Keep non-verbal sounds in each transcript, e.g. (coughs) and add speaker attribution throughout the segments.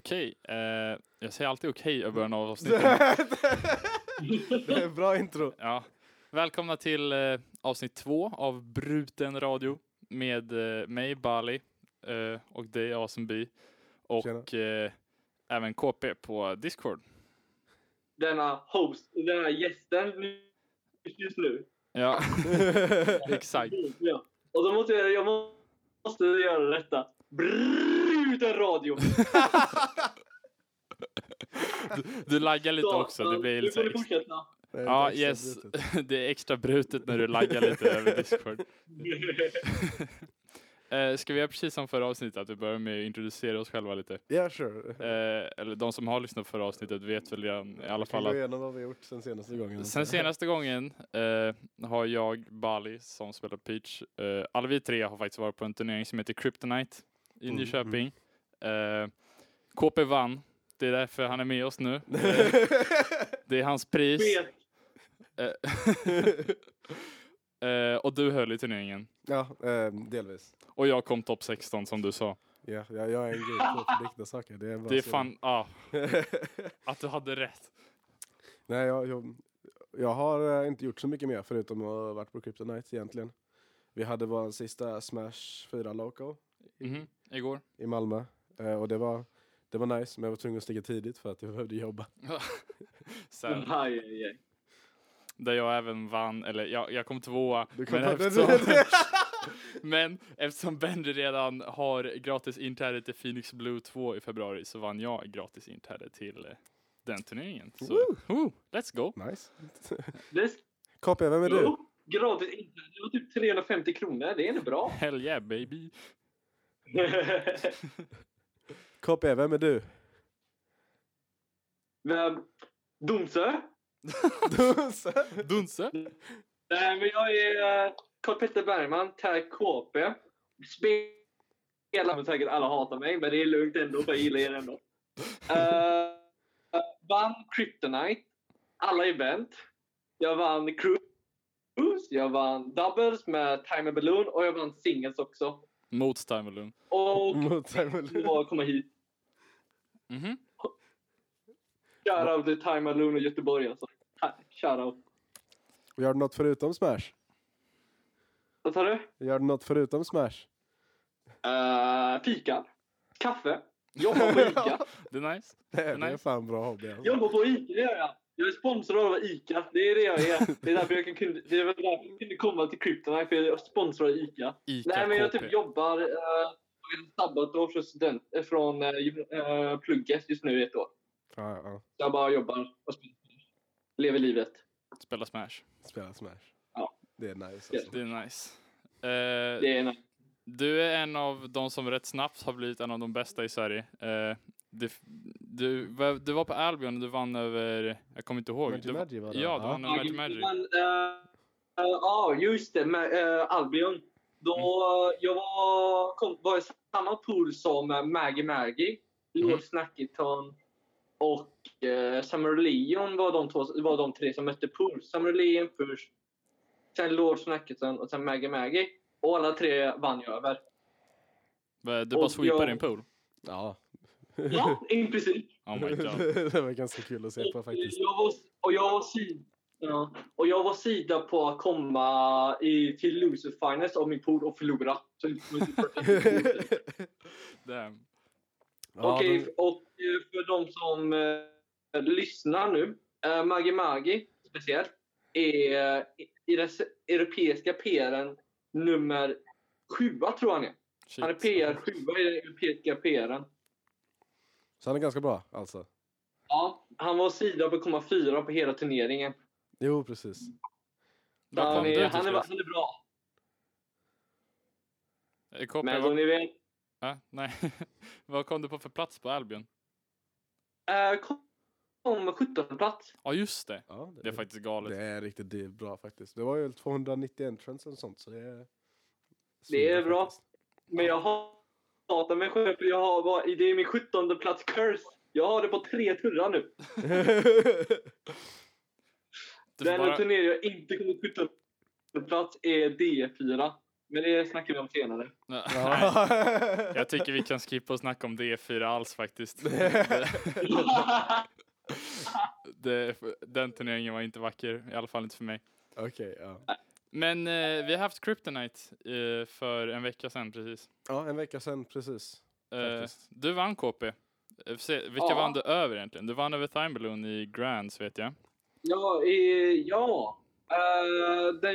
Speaker 1: Okej, eh, jag säger alltid okej i början av
Speaker 2: det
Speaker 1: avsnittet.
Speaker 2: är en bra intro. (laughs)
Speaker 1: Ja. Välkomna till eh, avsnitt två av Bruten Radio med eh, mig, Bali, eh, och dig, Asenby, och eh, även KP på Discord.
Speaker 3: denna host, denna gästen just nu.
Speaker 1: Ja, (laughs) exakt.
Speaker 3: Ja. Och då måste jag, jag måste göra detta. Bruten radio. (laughs)
Speaker 1: Du, du laggar lite
Speaker 3: Så,
Speaker 1: också, det blir lite
Speaker 3: får
Speaker 1: extra.
Speaker 2: Det är
Speaker 1: Ja,
Speaker 2: extra
Speaker 1: yes.
Speaker 2: brutet. (laughs)
Speaker 1: Det är extra brutet när du laggar lite över Discord. (laughs) Eh, ska vi göra precis som förra avsnittet, att vi börjar med att introducera oss själva lite?
Speaker 2: Ja, sure.
Speaker 1: Eh, eller de som har lyssnat på förra avsnittet vet väl redan i alla fall att
Speaker 2: igenom vad vi gjort sen senaste gången.
Speaker 1: sen senaste gången eh, har jag, Bali, som spelar Peach. Alla vi tre har faktiskt varit på en turnering som heter Kryptonite i
Speaker 2: Mm,
Speaker 1: Nyköping. Eh, KP vann. Det är därför han är med oss nu. (laughs) Eh, det är hans pris. (laughs) Eh, och du höll i turneringen.
Speaker 2: ja, eh, delvis.
Speaker 1: Och jag kom topp 16 som du sa.
Speaker 2: Ja, jag, jag är en grej på predikta saker. Det är, bara
Speaker 1: Det är fan, ah, (laughs) att du hade rätt.
Speaker 2: Nej, jag, jag, jag har inte gjort så mycket mer förutom att ha varit på Kryptonite egentligen. Vi hade vår sista Smash 4 Local
Speaker 1: Mhm, Igår.
Speaker 2: i Malmö. Eh, och det var, det var nice, men jag var tvungen att stiga tidigt för att jag behövde jobba. (laughs)
Speaker 1: Sen, (laughs)
Speaker 3: Aj, aj, aj.
Speaker 1: där jag även vann, eller jag, jag kom tvåa.
Speaker 2: Du kom
Speaker 1: Men
Speaker 2: på-
Speaker 1: eftersom, (laughs) men eftersom Bendy redan har gratis inträde till Phoenix Blue 2 i februari så vann jag gratis inträde till eh, den turneringen. Så, woo, let's go!
Speaker 2: nice.
Speaker 3: Det är
Speaker 2: KP, vem är du?
Speaker 3: gratis inträde. Det var typ 350 kronor. Det är ändå bra.
Speaker 1: Hell yeah baby!
Speaker 2: KP, vem är du?
Speaker 3: Vem? Domsö? (laughs)
Speaker 1: Dunse!
Speaker 3: Nej, men jag är uh, Karl-Petter Bergman, tag KP. Spelar men säkert alla hatar mig, men det är lugnt ändå för jag gillar er ändå. Uh, (laughs) vann Kryptonite, alla event. Jag vann Cruise, jag vann Doubles med Timer Balloon och jag vann Singles också.
Speaker 1: Mot Timelun.
Speaker 3: Och
Speaker 2: Mot Simon
Speaker 3: jag komma hit.
Speaker 1: Mhm.
Speaker 3: Shoutout till Timer Balloon och Göteborg alltså. Shoutout.
Speaker 2: Gör du något förutom Smash?
Speaker 3: Vad sa du?
Speaker 2: Gör du något förutom Smash?
Speaker 3: Uh, fika. Kaffe. Jobbar på Ica. (laughs)
Speaker 1: Det är nice.
Speaker 2: Det är, det är fan bra hobby. Alltså.
Speaker 3: Jobbar på Ica, det gör jag. Jag är sponsrad av Ica. Det är det jag är. Det är därför jag, kan, kunde- det är väl därför jag kunde komma till Kryptonite, för jag är sponsrad av Ica.
Speaker 1: Ica
Speaker 3: Nej, men jag typ jobbar uh, sabbatsår från, student, eh, från uh, plugget just nu i ett år.
Speaker 2: Ja, ja.
Speaker 3: Jag bara jobbar och spelar. lever livet.
Speaker 1: Spela Smash.
Speaker 2: Spela Smash.
Speaker 3: Ja.
Speaker 2: Det är nice alltså.
Speaker 1: Det är nice. Eh,
Speaker 3: Det är en,
Speaker 1: Du är en av de som rätt snabbt har blivit en av de bästa i Sverige. Eh, det, du, du var på Albion och du vann över, jag kommer inte ihåg.
Speaker 2: Magi
Speaker 1: Du,
Speaker 2: Magi var det,
Speaker 1: ja, du
Speaker 2: ja.
Speaker 1: vann över Magic Magic.
Speaker 3: Men, eh, Ja, just det. Med, eh, Albion. Då
Speaker 1: Mm.
Speaker 3: jag var, kom, var i samma pool som eh, Maggie Maggie, Lord
Speaker 1: Mm.
Speaker 3: Snackerton och eh, Summer Leon var de, två, var de tre som mötte pool. Summer Leon först, sen Lord Snackerton och sen Maggie Maggie. Och alla tre vann jag över.
Speaker 1: Du bara
Speaker 3: jag-
Speaker 1: din pool?
Speaker 2: Ja.
Speaker 3: Ja, (laughs) i princip.
Speaker 1: Oh my god.
Speaker 2: det var ganska kul att se på
Speaker 3: Och
Speaker 2: faktiskt.
Speaker 3: Jag var, och jag var sida, ja, och jag var sida på att komma i, till loser finals av min pool och förlora. Typ (laughs)
Speaker 1: Damn.
Speaker 3: Okej,
Speaker 2: de-
Speaker 3: och eh, för de som eh, lyssnar nu. Eh, Magi Magi speciellt är eh, i- den europeiska PRn nummer sjua tror han är. Han är. PR sjua i den europeiska PRn.
Speaker 2: Så han är ganska bra alltså.
Speaker 3: Ja, han var sida på att komma fyra på hela turneringen.
Speaker 2: Jo, precis.
Speaker 1: Kom
Speaker 3: Han är, han, är, han är bra.
Speaker 1: Eh, KP,
Speaker 3: Men som
Speaker 1: vad,
Speaker 3: ni vet,
Speaker 1: ah, nej. (laughs) vad kom du på för plats på Albion?
Speaker 3: eh, kom kom 17 plats.
Speaker 1: Ja, just det.
Speaker 2: Ja,
Speaker 1: Det är faktiskt galet.
Speaker 2: det är riktigt det är bra faktiskt. Det var ju 290 entrants och sånt så det är...
Speaker 3: Det är bra.
Speaker 2: faktiskt.
Speaker 3: Men jag hatar mig själv för jag har, bara- det är min 17 plats curse. Jag har det på tre turrar nu. (laughs) Den
Speaker 1: bara,
Speaker 3: turnering jag inte kommer 17 plats är D4. Men det snackar vi om senare.
Speaker 1: Nej, jag tycker vi kan skippa och snacka om D4 alls faktiskt. (laughs) Det, den turneringen var inte vacker, i alla fall inte för mig.
Speaker 2: Okej, ja.
Speaker 1: Men eh, vi har haft Kryptonite eh, för en vecka sedan precis.
Speaker 2: Ja, en vecka sedan precis.
Speaker 1: Eh, du vann KP. Eh, se- Vilka
Speaker 3: Ja.
Speaker 1: vann du över egentligen? Du vann över Timberloon i Grands vet jag.
Speaker 3: Ja, eh, ja. Eh, den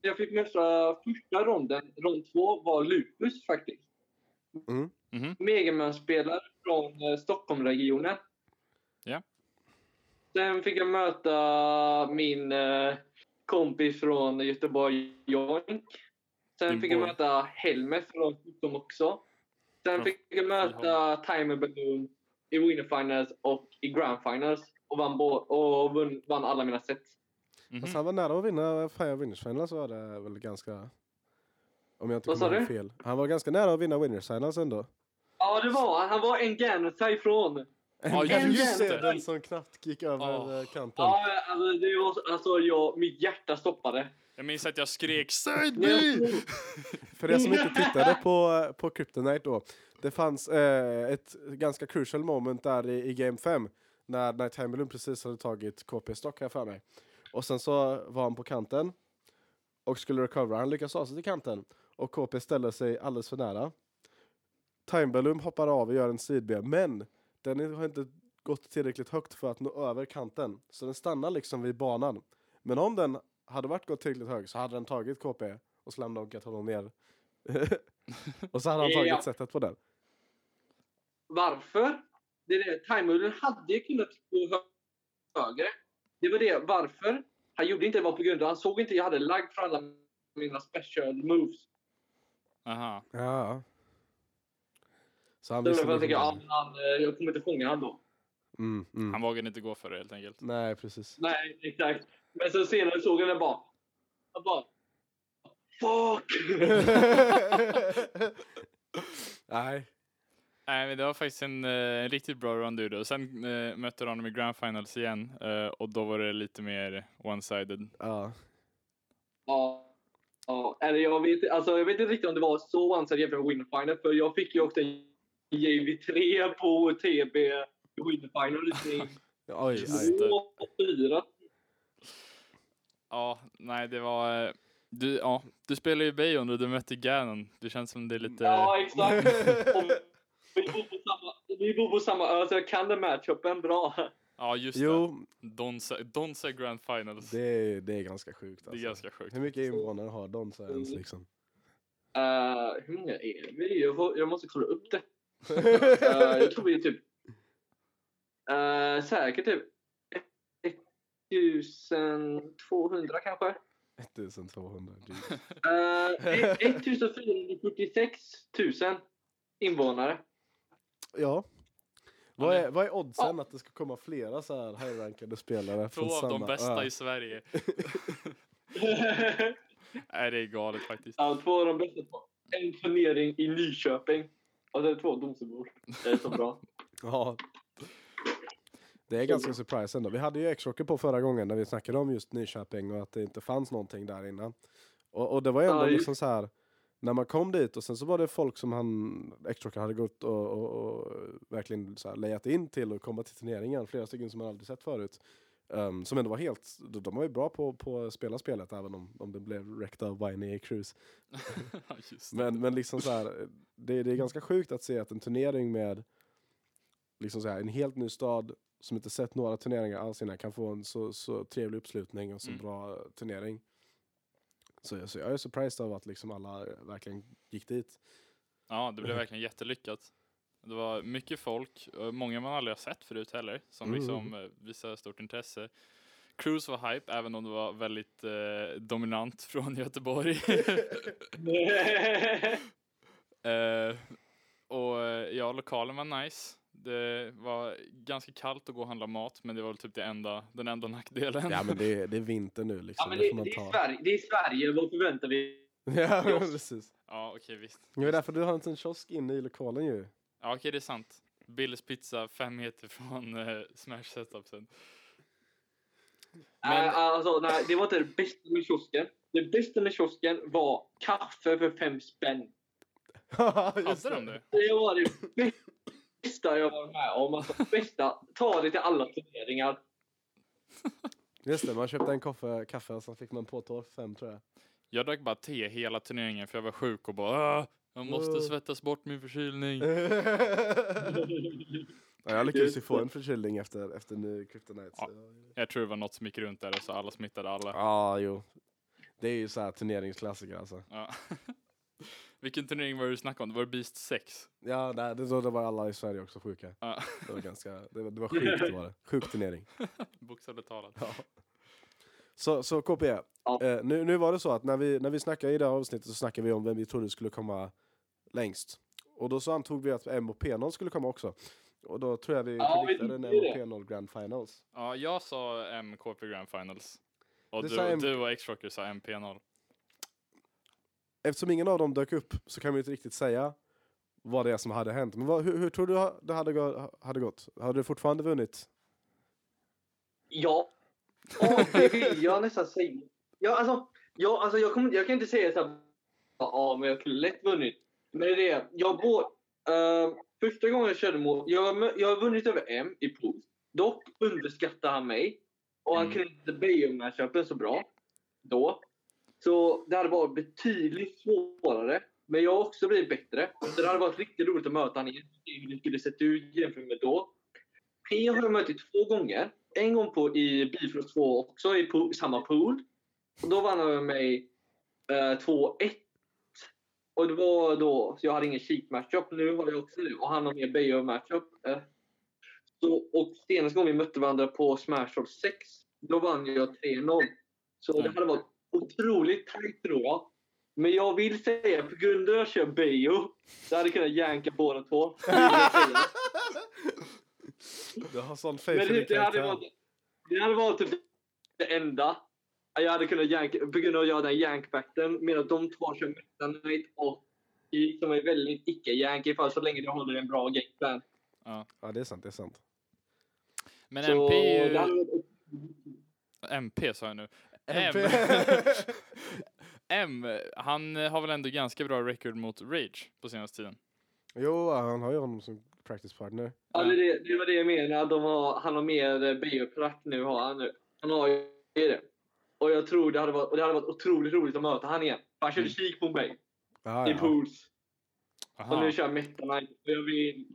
Speaker 3: jag fick möta första ronden, rond två, var Lupus faktiskt.
Speaker 2: Mm.
Speaker 1: Mhm.
Speaker 3: Megaman-spelare från eh, Stockholmsregionen.
Speaker 1: Ja.
Speaker 3: Sen fick jag möta min eh, kompis från Göteborg, Joink. Sen
Speaker 1: Din
Speaker 3: fick jag möta Helmet från Stockholm också. Sen
Speaker 1: Från
Speaker 3: fick jag möta Timer Balloon i Winner Finals och i Grand Finals och vann, bo- och vunn, vann alla mina set.
Speaker 1: Mhm.
Speaker 2: Fast han var nära att vinna Fire Winners Finals var det väl ganska... Om jag inte
Speaker 3: Vad sa
Speaker 2: kommer fel. Han var ganska nära att vinna Winners Finals ändå.
Speaker 3: Ja, det var han. Han var en Ganota ifrån.
Speaker 1: Ja, just
Speaker 2: just det! Den som knappt gick över eh, kanten.
Speaker 3: Ja, alltså, det var, så- alltså jag, mitt hjärta stoppade.
Speaker 1: Jag minns att jag skrek
Speaker 3: jag- (laughs)
Speaker 2: För er som inte tittade på, på Kryptonite då. Det fanns eh, ett ganska crucial moment där i, i Game 5. När Night Timberlund precis hade tagit KP-stock här för mig. Och sen så var han på kanten. Och skulle recovera. Han lyckas ta sig till kanten. Och KP ställer sig alldeles för nära. Timberlund hoppar av och gör en sidbe. Men den har inte gått tillräckligt högt för att nå över kanten. Så den stannar liksom vid banan. Men om den hade varit gått tillräckligt hög så hade den tagit KP och slamdonkat honom ner. (laughs) och så hade han tagit
Speaker 3: Ja.
Speaker 2: sättet på den.
Speaker 3: Varför? Det är det. Timern hade kunnat gå hö- högre. Det var det. Varför? Han gjorde inte det var på grund av han såg inte jag hade lagg för alla mina special moves.
Speaker 1: Aha.
Speaker 2: Ja. Så han visste
Speaker 3: tänker jag,
Speaker 2: liksom-
Speaker 3: ja, han, eh, jag kommer inte fånga han då.
Speaker 2: mm, mm.
Speaker 1: Han vågade inte gå för det helt enkelt.
Speaker 2: Nej, precis.
Speaker 3: Nej, exakt. Men sen senare såg jag den bara. Jag bara. Fuck! (laughs)
Speaker 2: Nej.
Speaker 1: Nej, men det var faktiskt en, eh, en riktigt bra run du då. Sen eh, mötte du honom i Grand Finals igen eh, och då var det lite mer one-sided.
Speaker 2: Ja.
Speaker 3: Ja. Ja, eller jag vet, alltså, jag vet inte riktigt om det var så ansett jämfört med Winner Final, för jag fick ju också en JV3 på TB Winner Final i (laughs)
Speaker 2: Oj,
Speaker 1: det.
Speaker 3: fyra.
Speaker 1: Ja, nej det var... eh, Du, ja, du spelar ju Bayon och du mötte Ganon. Det känns som det är lite...
Speaker 3: Ja, exakt. Vi bor på samma, vi bor på samma ö, så jag kan den matchupen bra.
Speaker 1: Ja, just det.
Speaker 2: Jo,
Speaker 1: Donza, Donza Grand Finals.
Speaker 2: det är, det är ganska sjukt
Speaker 1: Det är
Speaker 2: alltså.
Speaker 1: ganska sjukt.
Speaker 2: Hur mycket invånare har de så ens liksom?
Speaker 3: Uh, hur många är vi? Jag, får, jag måste kolla upp det. Eh, jag tror vi är typ... Uh, säkert typ 1200 kanske.
Speaker 2: 1200. jeez.
Speaker 3: Uh, 1446 000 invånare.
Speaker 2: Ja. Vad är, vad är oddsen att det ska komma flera så här high-rankade spelare
Speaker 1: Två
Speaker 2: från
Speaker 1: av
Speaker 2: samma
Speaker 1: de bästa
Speaker 2: ö?
Speaker 1: i Sverige. (laughs) Nej, det är galet faktiskt.
Speaker 3: ja, två av de bästa på en turnering i Nyköping. Och sen två domstolsbord. Det är så bra. (laughs)
Speaker 2: Ja. Det är ganska surprise ändå. Vi hade ju X-Rocker på förra gången när vi snackade om just Nyköping och att det inte fanns någonting där innan. Och, och det var ju ändå
Speaker 3: Ja, just-
Speaker 2: liksom så här när man kom dit och sen så var det folk som han, X-Rocker hade gått och, och, och verkligen så här lejat in till och komma till turneringen. Flera stycken som man aldrig sett förut. Um, som ändå var helt, de, var ju bra på, på att spela spelet även om, om det blev wrecked av Viney Cruise. (laughs) Men, men liksom så här, det, det är ganska sjukt att se att en turnering med liksom så här, en helt ny stad som inte sett några turneringar alls innan kan få en så, så trevlig uppslutning och så
Speaker 1: Mm.
Speaker 2: bra turnering. Så, så jag är surprised av att liksom alla verkligen gick dit.
Speaker 1: Ja, det blev verkligen jättelyckat. Det var mycket folk, och många man aldrig har sett förut heller, som
Speaker 2: Mm.
Speaker 1: liksom eh, visade stort intresse. Cruise var hype, även om det var väldigt eh, dominant (laughs) från Göteborg. (laughs) eh, och eh, ja, lokalen var nice. Det var ganska kallt att gå och handla mat, men det var väl typ det enda, den enda nackdelen.
Speaker 2: Ja men det, är- det är vinter nu liksom,
Speaker 3: ja, men
Speaker 2: det
Speaker 3: det,
Speaker 2: får man
Speaker 3: det, är
Speaker 2: ta.
Speaker 3: Sverige, det är Sverige, vad förväntar vi (laughs)
Speaker 2: ja precis.
Speaker 1: Ja, okej visst.
Speaker 2: Det är därför du har en liten kiosk inne i lokalen ju.
Speaker 1: Ja, okej det är sant. Billys pizza, fem meter från eh, Smash setupsen. Men-
Speaker 3: Äh, alltså, nej, det var inte det bästa med kiosken. Det bästa med kiosken var kaffe för fem spänn.
Speaker 2: Just
Speaker 1: Hade de det?
Speaker 3: Det var det bästa jag var med om. Alltså, bästa, ta det till alla turneringar.
Speaker 2: Just det, man köpte en kaffe, kaffe och så fick man påtår fem tror jag.
Speaker 1: Jag drack bara te hela turneringen för jag var sjuk och bara "Ah, jag måste svettas bort min förkylning. (laughs)
Speaker 2: ja, jag lyckades ju få en förkylning efter, efter ny Kryptonite.
Speaker 1: Ja. Jag tror det var något som gick runt där så alla smittade alla.
Speaker 2: Ja, jo. Det är ju så här turneringsklassiker alltså.
Speaker 1: Ja. (laughs) Vilken turnering var det du snackade om? Det var Beast 6?
Speaker 2: Ja, nej, det, då var alla i Sverige också sjuka.
Speaker 1: Ja,
Speaker 2: Det var ganska, det var, det var sjukt det var det. Sjuk turnering. (laughs)
Speaker 1: bokstavligt talat.
Speaker 2: Ja. Så, så KP,
Speaker 3: Ja.
Speaker 2: eh, nu, nu var det så att när vi, när vi snackade i det här avsnittet så snackade vi om vem vi trodde skulle komma längst. Och då så antog vi att M och P0 skulle komma också. Och då tror jag vi
Speaker 3: Ja,
Speaker 2: prediktade en M
Speaker 3: tyckte
Speaker 2: och
Speaker 3: det.
Speaker 2: P0 Grand Finals.
Speaker 1: Ja, jag sa MKP Grand Finals. Och
Speaker 2: Du M-
Speaker 1: du och X-Rocker sa MP0.
Speaker 2: Eftersom ingen av dem dök upp så kan vi inte riktigt säga vad det är som hade hänt. Men vad, hur, hur tror du det hade, hade gått? Hade du fortfarande vunnit?
Speaker 3: Ja. Åh, det vill jag nästan säga. Ja, alltså, ja, alltså jag, kommer, jag kan inte säga så här. Ja, men jag skulle lätt vunnit. Men det är det. Jag bor, eh, första gången jag körde mot... Jag, jag har vunnit över M i pool. Dock underskattade han mig. Och han
Speaker 1: Mm.
Speaker 3: kunde inte Beijer-matchupen så bra. Då. Så det hade varit betydligt svårare. Men jag har också blivit bättre. Så det hade varit riktigt roligt att möta honom igen. Hur det skulle sett ut jämfört med då. P har jag mött två gånger. En gång på i Bifrost 2 också, i, pool, samma pool. Och då vann han över mig eh, 2-1. Och det var då, så jag hade ingen cheat-matchup. Nu har jag också det. Och han har mer Beijer-matchup. Eh. Så, och senaste gången vi mötte varandra på Smash Bros 6, då vann jag 3-0. Så det
Speaker 1: Mm.
Speaker 3: hade varit otroligt tajt tror jag. Men jag vill säga, på grund av att jag kör Beijo, så hade jag kunnat janka båda två.
Speaker 2: Du har sån faith
Speaker 3: Men det, det, hade varit, det hade varit typ det enda. Jag hade kunnat janka, på grund av att jag har den jankbacten, medan de två kör Meta Knight och som är väldigt icke-jank ifall så länge du håller en bra gameplan.
Speaker 2: Ja, det är sant, det är sant.
Speaker 1: Men
Speaker 3: Så
Speaker 1: MP är
Speaker 3: hade
Speaker 1: ju...
Speaker 3: varit-
Speaker 1: MP sa jag nu. M.
Speaker 2: MP.
Speaker 1: M, han har väl ändå ganska bra record mot Rage på senaste tiden.
Speaker 2: jo, han har ju honom som practice partner.
Speaker 3: Ja, det, är det, det var det jag menade. De har, han har mer bioprack nu. Har han, nu. han har ju det. Och jag tror det hade varit, och det hade varit otroligt roligt att möta han igen. Han körde
Speaker 1: Mm.
Speaker 3: kik på mig
Speaker 2: Ja,
Speaker 3: i pools. Och
Speaker 1: Aha.
Speaker 3: nu kör Meta Knight. Och jag vill,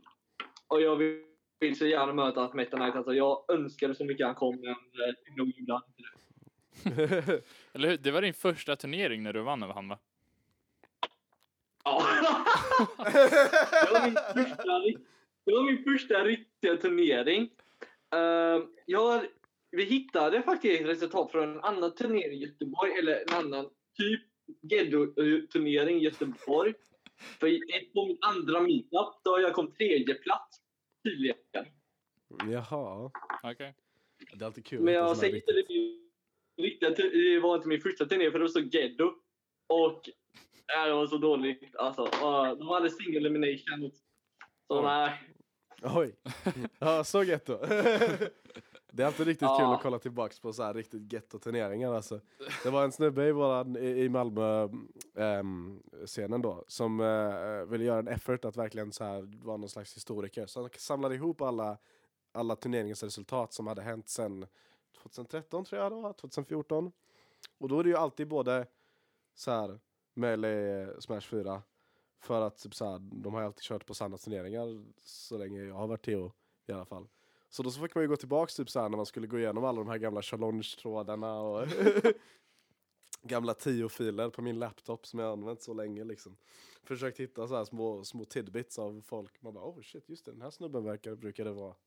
Speaker 3: och jag vill, vill så gärna möta Meta Knight. Alltså, jag önskade så mycket han kom, men eh, nog gjorde han inte det. (laughs)
Speaker 1: Eller hur? Det var din första turnering när du vann över han va?
Speaker 3: Ja. (laughs) det, var min första, det var min första riktiga turnering. Uh, jag, vi hittade faktiskt resultat från en annan turnering i Göteborg, eller en annan typ Geddo-turnering i Göteborg. För på min andra meetup, då jag kom tredje plats tydligen.
Speaker 2: Jaha.
Speaker 1: Okej.
Speaker 2: Det är alltid kul.
Speaker 3: Men jag säger inte tu- det var inte min första turnering för det var så Geddo. Och äh, det var så dåligt. Alltså, uh, de hade single elimination. Så
Speaker 2: Oj.
Speaker 3: nej.
Speaker 2: Oj. Ja, så getto. (laughs) Det är alltid riktigt
Speaker 3: Ja.
Speaker 2: kul att kolla tillbaks på så här riktigt getto-turneringar alltså. Det var en snubbe i, våran, i, Malmö ehm, scenen då som eh, ville göra en effort att verkligen så här vara någon slags historiker. Så han samlade ihop alla, alla turneringens resultat som hade hänt sedan 2013 tror jag var, 2014. Och då är det ju alltid både så här Melee, Smash 4 för att typ så här, de har ju alltid kört på samma turneringar så länge jag har varit TO i alla fall. Så då så fick man ju gå tillbaks typ så här, när man skulle gå igenom alla de här gamla challenge-trådarna och (laughs) gamla tio-filer på min laptop som jag använt så länge liksom. Försökt hitta så här små, små tidbits av folk. Man bara oh shit, just det, den här snubben verkar, brukar det vara. (laughs)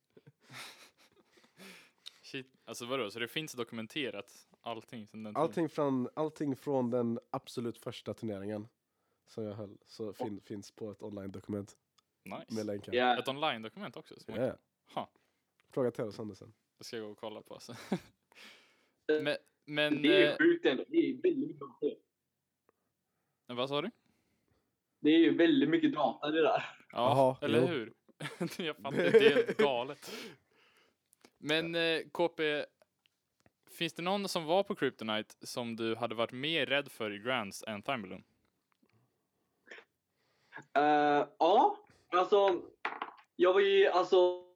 Speaker 1: Shit. Alltså vadå, så det finns dokumenterat allting sen den?
Speaker 2: Allting från, allting från den absolut första turneringen som jag höll så fin, finns på ett online-dokument med
Speaker 1: Nice.
Speaker 2: länkar.
Speaker 3: Ja.
Speaker 1: Ett online-dokument också?
Speaker 2: Ja.
Speaker 1: Ha,
Speaker 2: Fråga Ted sen.
Speaker 1: det ska jag gå och kolla på. Alltså. (laughs) men, men
Speaker 3: Det är
Speaker 1: eh,
Speaker 3: sjukt ändå. Det är väldigt mycket
Speaker 1: vad sa du?
Speaker 3: Det är ju väldigt mycket data det där.
Speaker 1: Ja,
Speaker 2: Jaha,
Speaker 1: eller
Speaker 2: jo.
Speaker 1: hur? (laughs) jag fattar, det är helt (laughs) galet. Men eh, KP, finns det någon som var på Kryptonite som du hade varit mer rädd för i Grands än Thimberlund?
Speaker 3: Uh, ja, alltså. Jag var ju alltså.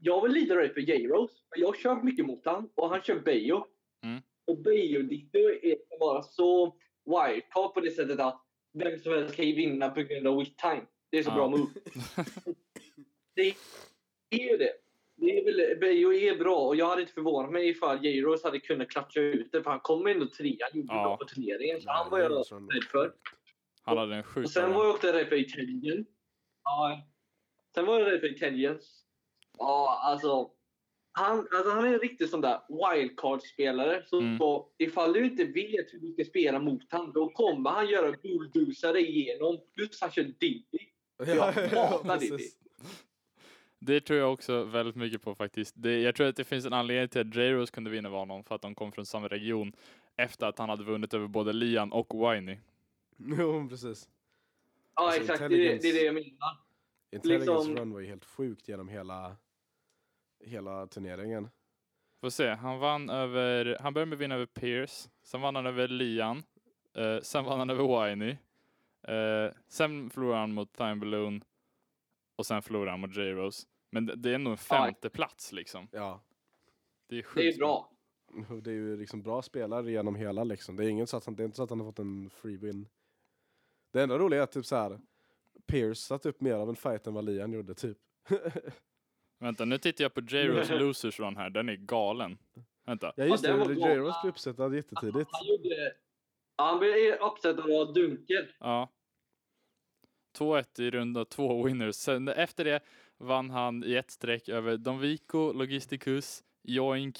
Speaker 3: Jag var lite rädd för J-Rose. Jag har kört mycket mot han och han kör Bejo.
Speaker 1: Mm.
Speaker 3: Och Bejo Ditto är bara så wildcard på det sättet att vem som helst kan ju vinna på grund av wit time. Det är så
Speaker 1: Ja.
Speaker 3: bra move. (laughs) det är ju det. det är väl, Bejo är bra och jag hade inte förvånat mig ifall J-Rose hade kunnat klatscha ut det för han kom ändå trea, gjorde
Speaker 1: Ja.
Speaker 3: bra på turneringen. Så han var jag rädd för.
Speaker 1: Han hade en sjuk
Speaker 3: Och sen var jag också rädd för intelligence. Ja. Sen var jag rädd för intelligence. Ja, alltså. Han, alltså han är en riktig sån där wildcard-spelare. Så
Speaker 1: Mm.
Speaker 3: så ifall du inte vet hur du ska spela mot honom, då kommer han göra bulldozare igenom. Plus han kör Diddy. Jag (laughs) hatar Diddy.
Speaker 1: Det tror jag också väldigt mycket på faktiskt. Det, jag tror att det finns en anledning till att J-Rose kunde vinna honom för att de kom från samma region efter att han hade vunnit över både Lian och Winey. (laughs)
Speaker 2: Jo, precis.
Speaker 3: Ja,
Speaker 2: Alltså,
Speaker 3: exakt. Det, är det, det är det jag menar.
Speaker 2: Intelligence
Speaker 3: Liksom-
Speaker 2: run var ju helt sjukt genom hela, hela turneringen.
Speaker 1: Får se, han vann över, han började med att vinna över Pierce, sen vann han över Lian, eh, sen vann han över Winey, eh, sen förlorade han mot Time Balloon och sen förlorade han mot J-Rose. Men det, det är nog en femte plats liksom.
Speaker 2: Ja,
Speaker 1: Det är sjukt
Speaker 3: Det är bra.
Speaker 2: det är ju liksom bra spelare genom hela liksom. Det är, ingen så att han, det är inte så att han har fått en free win. Det enda roliga är att typ så här. Pierce satt upp mer av en fight än vad Lian gjorde typ. (laughs)
Speaker 1: Vänta, nu tittar jag på J-Rose (laughs) Losers Run här, den är galen. Vänta,
Speaker 2: Ja just det. J-Rose blev uppsättad jättetidigt.
Speaker 3: Han gjorde... Han blev uppsättad av Dunkel.
Speaker 1: ja. 2-1 i runda två winners. Sen efter det vann han i ett streck över Donvico, Logisticus, Joink,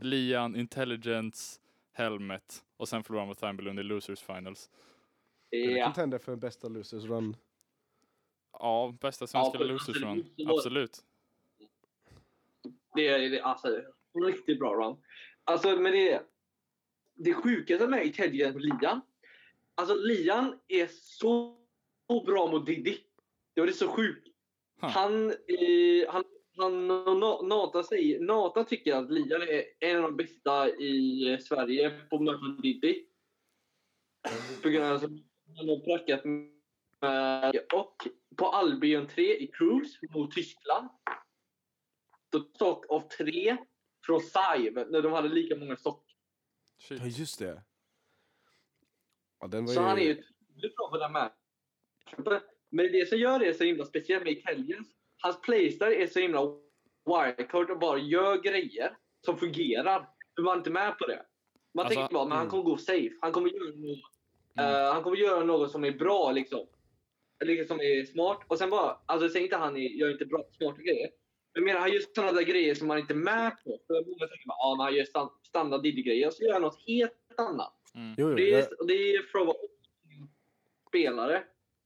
Speaker 1: Lian, Intelligence, Helmet och sen förlorade han mot Balloon i Losers Finals.
Speaker 3: Ja.
Speaker 2: contender för en bästa losers run?
Speaker 1: Ja, bästa svenska
Speaker 3: Ja,
Speaker 1: Losers Run.
Speaker 3: absolut. Det är alltså, riktigt bra run. Alltså, men det, det sjukaste med Intelligence och Lian. Alltså, Lian är så, så bra mot Diddy. Det var det så sjukt.
Speaker 1: Huh.
Speaker 3: Han, eh, han, han Nata, säger, Nata tycker att Lian är en av de bästa i eh, Sverige på att möta Diddy. På grund av att han har prackat med, och på Albion 3 i Cruise mot Tyskland. Då stock av tre från Saiv när de hade lika många stock.
Speaker 1: Shit.
Speaker 2: Ja just det. Ja, den var
Speaker 3: Så
Speaker 2: ju...
Speaker 3: han är ju bra på den matchen. Men det som gör det så himla speciellt med Intelligence, hans playstyle är så himla wildcard och bara gör grejer som fungerar. Du var inte med på det. Man
Speaker 1: Alltså,
Speaker 3: tänker bara, men han
Speaker 2: mm.
Speaker 3: kommer gå safe. Han kommer göra något,
Speaker 1: Mm.
Speaker 3: eh, han kommer göra något som är bra liksom. Eller som är smart. Och sen bara, alltså säg inte han är, gör inte bra, smarta grejer. Men jag menar, han gör sådana där grejer som man inte är med på. För många tänker bara, ja, men han gör stan- standard Diddy-grejer. Och så gör han något helt annat.
Speaker 1: Mm.
Speaker 2: Jo, jo,
Speaker 3: Det
Speaker 2: det-
Speaker 3: är, och det är om spelare.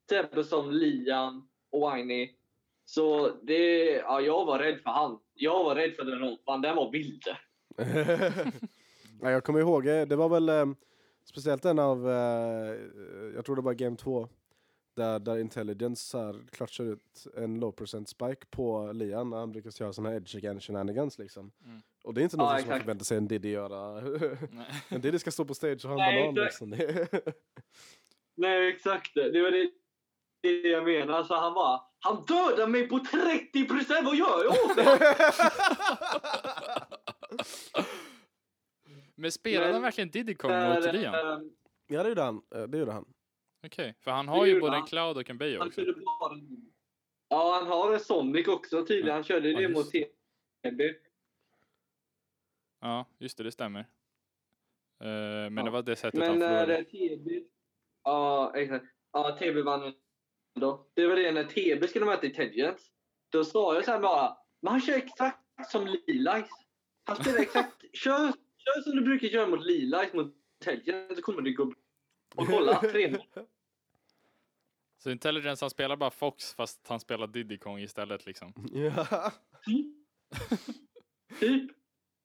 Speaker 3: Till exempel som Lian och Winey. Så det, ja, jag var rädd för han. Jag var rädd för den ropan. Den var vild. (laughs)
Speaker 2: ja, jag kommer ihåg, eh, det var väl eh, speciellt en av, eh, jag tror det var game 2, där, där Intelligence så här, klatschar ut en low percent spike på Lian när han brukar göra såna här edge again shenanigans liksom.
Speaker 1: Mm.
Speaker 2: Och det är inte något
Speaker 3: Ja,
Speaker 2: som man
Speaker 3: exakt.
Speaker 2: förväntar sig en Diddy göra. (laughs) En Diddy ska stå på stage och ha en
Speaker 3: Nej,
Speaker 2: banan
Speaker 3: exakt.
Speaker 2: liksom. Det- (laughs)
Speaker 3: Nej, exakt. Det var det, det jag menar. Så han bara, han dödar mig på 30 procent. Vad gör jag åt det? (laughs)
Speaker 1: Men spelade han
Speaker 3: Men,
Speaker 1: verkligen Diddy Kong mot Lian?
Speaker 3: eh,
Speaker 2: ja det gjorde han. Eh, Det gjorde han.
Speaker 1: Okej, för han har ju både en
Speaker 3: han.
Speaker 1: Cloud och en Bay
Speaker 3: Han
Speaker 1: också.
Speaker 3: körde bara... Ja, han har en Sonic också tydligen. Han körde
Speaker 2: Ja,
Speaker 3: det
Speaker 2: just
Speaker 3: mot TB.
Speaker 1: Ja, just det, det stämmer. Eh, men
Speaker 3: Ja.
Speaker 1: det var det sättet
Speaker 3: Men
Speaker 1: han
Speaker 3: när
Speaker 1: förlorade.
Speaker 3: TB... Ja, exakt. Ja, TB vann då. Det var det när TB skulle möta Intelligence. Då sa jag så här bara, men han kör exakt som Lilice. Han spelar exakt, (laughs) kör, kör som du brukar köra mot Lilice mot Intelligence så kommer det gå bra. Och kolla, (laughs) 3
Speaker 1: Så Intelligence, han spelar bara Fox fast han spelar Diddy Kong istället liksom.
Speaker 2: Ja,
Speaker 3: Typ.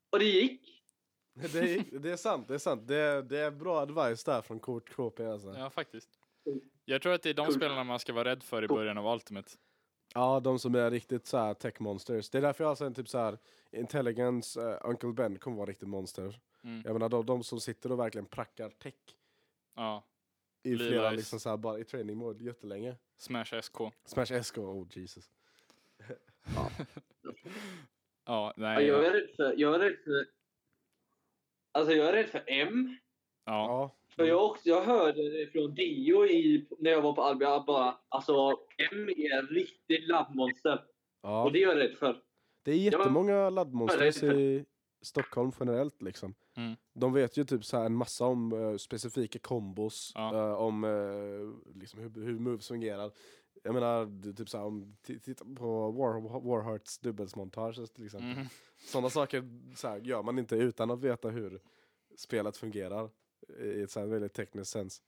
Speaker 3: Och det gick.
Speaker 2: det, är, det är sant, det är sant. Det, det är bra advice där från Kurt KP alltså.
Speaker 1: Ja, faktiskt. Jag tror att det är de spelarna man ska vara rädd för i början av Ultimate.
Speaker 2: Ja, de som är riktigt så här tech monsters. Det är därför jag har en typ så här intelligence, uh, Uncle Ben kommer vara riktigt monster.
Speaker 1: Mm.
Speaker 2: Jag menar de, de som sitter och verkligen prackar tech
Speaker 1: Ja.
Speaker 2: i flera
Speaker 1: Levi's.
Speaker 2: liksom så här, bara i training mode jättelänge.
Speaker 1: Smash SK.
Speaker 2: Smash SK, oh Jesus. (laughs)
Speaker 1: Ja,
Speaker 3: Ja,
Speaker 1: nej.
Speaker 3: jag
Speaker 1: Ja.
Speaker 3: är rädd för... Jag är rädd för... Alltså jag är rädd för M.
Speaker 1: ja.
Speaker 2: Ja.
Speaker 3: För jag, också, jag hörde det från Dio i, när jag var på Albia att bara alltså M är en riktig labbmonster.
Speaker 2: ja.
Speaker 3: Och det är jag rädd för.
Speaker 2: Det är jättemånga
Speaker 3: är-
Speaker 2: i Stockholm generellt liksom.
Speaker 1: Mm.
Speaker 2: De vet ju typ så här en massa om eh, specifika kombos,
Speaker 1: Ja.
Speaker 2: eh, om uh, liksom hur, hur moves fungerar. Jag menar, typ så här, om titta på War, Warhearts dubbelsmontage till exempel.
Speaker 1: Mm.
Speaker 2: Sådana saker så här, gör man inte utan att veta hur spelet fungerar i ett så här väldigt tekniskt sens.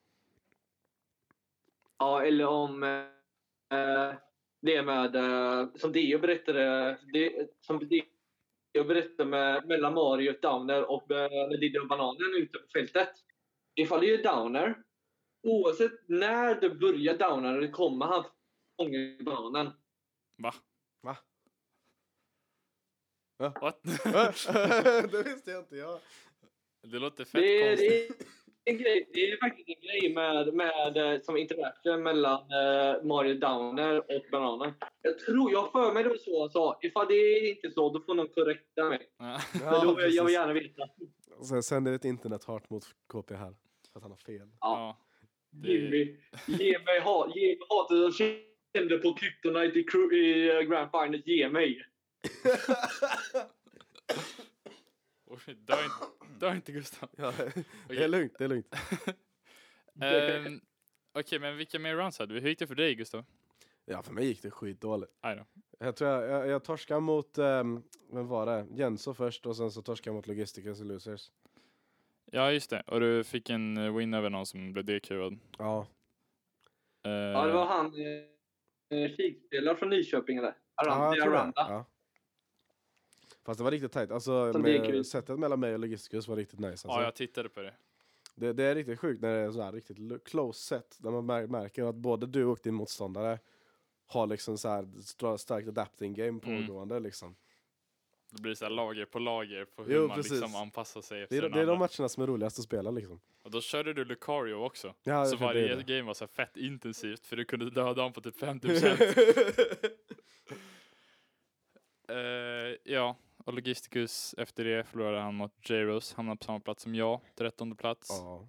Speaker 3: Ja, eller om eh, det med, eh, som Dio berättade, det, som Dio berättade med, mellan Mario och Downer och när Diddy och Bananen ute på fältet. Ifall det är Downer, oavsett när det börjar Downer kommer han fånga bananen.
Speaker 1: Va?
Speaker 2: Va? Va?
Speaker 1: What? (laughs)
Speaker 2: det visste jag inte jag.
Speaker 1: det låter fett
Speaker 3: Det är,
Speaker 1: konstigt.
Speaker 3: det, en grej, det är faktiskt en grej med, med eh, som interaction mellan eh, Mario Downer och Bananen. Jag tror, jag har för mig det var så han sa. Ifall det är inte så, då får någon korrekta mig.
Speaker 1: Ja.
Speaker 3: För då, jag vill
Speaker 2: precis.
Speaker 3: gärna veta.
Speaker 2: Sen sänder ett internethat mot KP här. För att han har fel.
Speaker 1: Ja. Det-
Speaker 3: Jimmy, ge mig hat. Ge mig hatet jag kände på Kryptonite i, i eh, Grand Final. Ge mig. (laughs)
Speaker 1: Oj, Dö inte, dö inte Gustav.
Speaker 2: Ja, (laughs) det är lugnt, det är lugnt. (laughs)
Speaker 1: Ehm, Okej, men vilka mer runs hade vi? Hur gick det för dig Gustav?
Speaker 2: Ja, för mig gick det skitdåligt. Jag tror jag, jag, jag torskade mot, um, vem var det? Jenso först och sen så torskade jag mot Logisticus och Losers.
Speaker 1: Ja, just det. Och du fick en eh, win över någon som blev DQad.
Speaker 2: Ja.
Speaker 1: Uh,
Speaker 3: Ja, det var han eh, eh, kikspelare från Nyköping eller?
Speaker 2: Ja,
Speaker 3: Aranda.
Speaker 2: jag tror det.
Speaker 3: Aranda.
Speaker 2: Ja. Fast det var riktigt tajt. Alltså,
Speaker 3: det är
Speaker 2: med, sättet mellan mig och Logisticus var riktigt nice. Alltså.
Speaker 1: Ja, jag tittade på det.
Speaker 2: det, det är riktigt sjukt när det är så här riktigt lo- close set. Där man mär- märker att både du och din motståndare har liksom så här stra- starkt adapting game
Speaker 1: Mm.
Speaker 2: pågående liksom.
Speaker 1: Det blir så här lager på lager på hur
Speaker 2: Jo,
Speaker 1: man
Speaker 2: precis.
Speaker 1: liksom anpassar sig
Speaker 2: Det
Speaker 1: efter
Speaker 2: är,
Speaker 1: den
Speaker 2: det är de
Speaker 1: andra.
Speaker 2: matcherna som är roligast att spela liksom.
Speaker 1: Och då körde du Lucario också.
Speaker 2: Ja,
Speaker 1: så
Speaker 2: körde
Speaker 1: varje
Speaker 2: det.
Speaker 1: game var så här fett intensivt för du kunde döda honom på typ (laughs) 50%. uh, (laughs) ja, och Logisticus efter det förlorade han mot Jaros, hamnade på samma plats som jag, 13 plats.
Speaker 2: ja.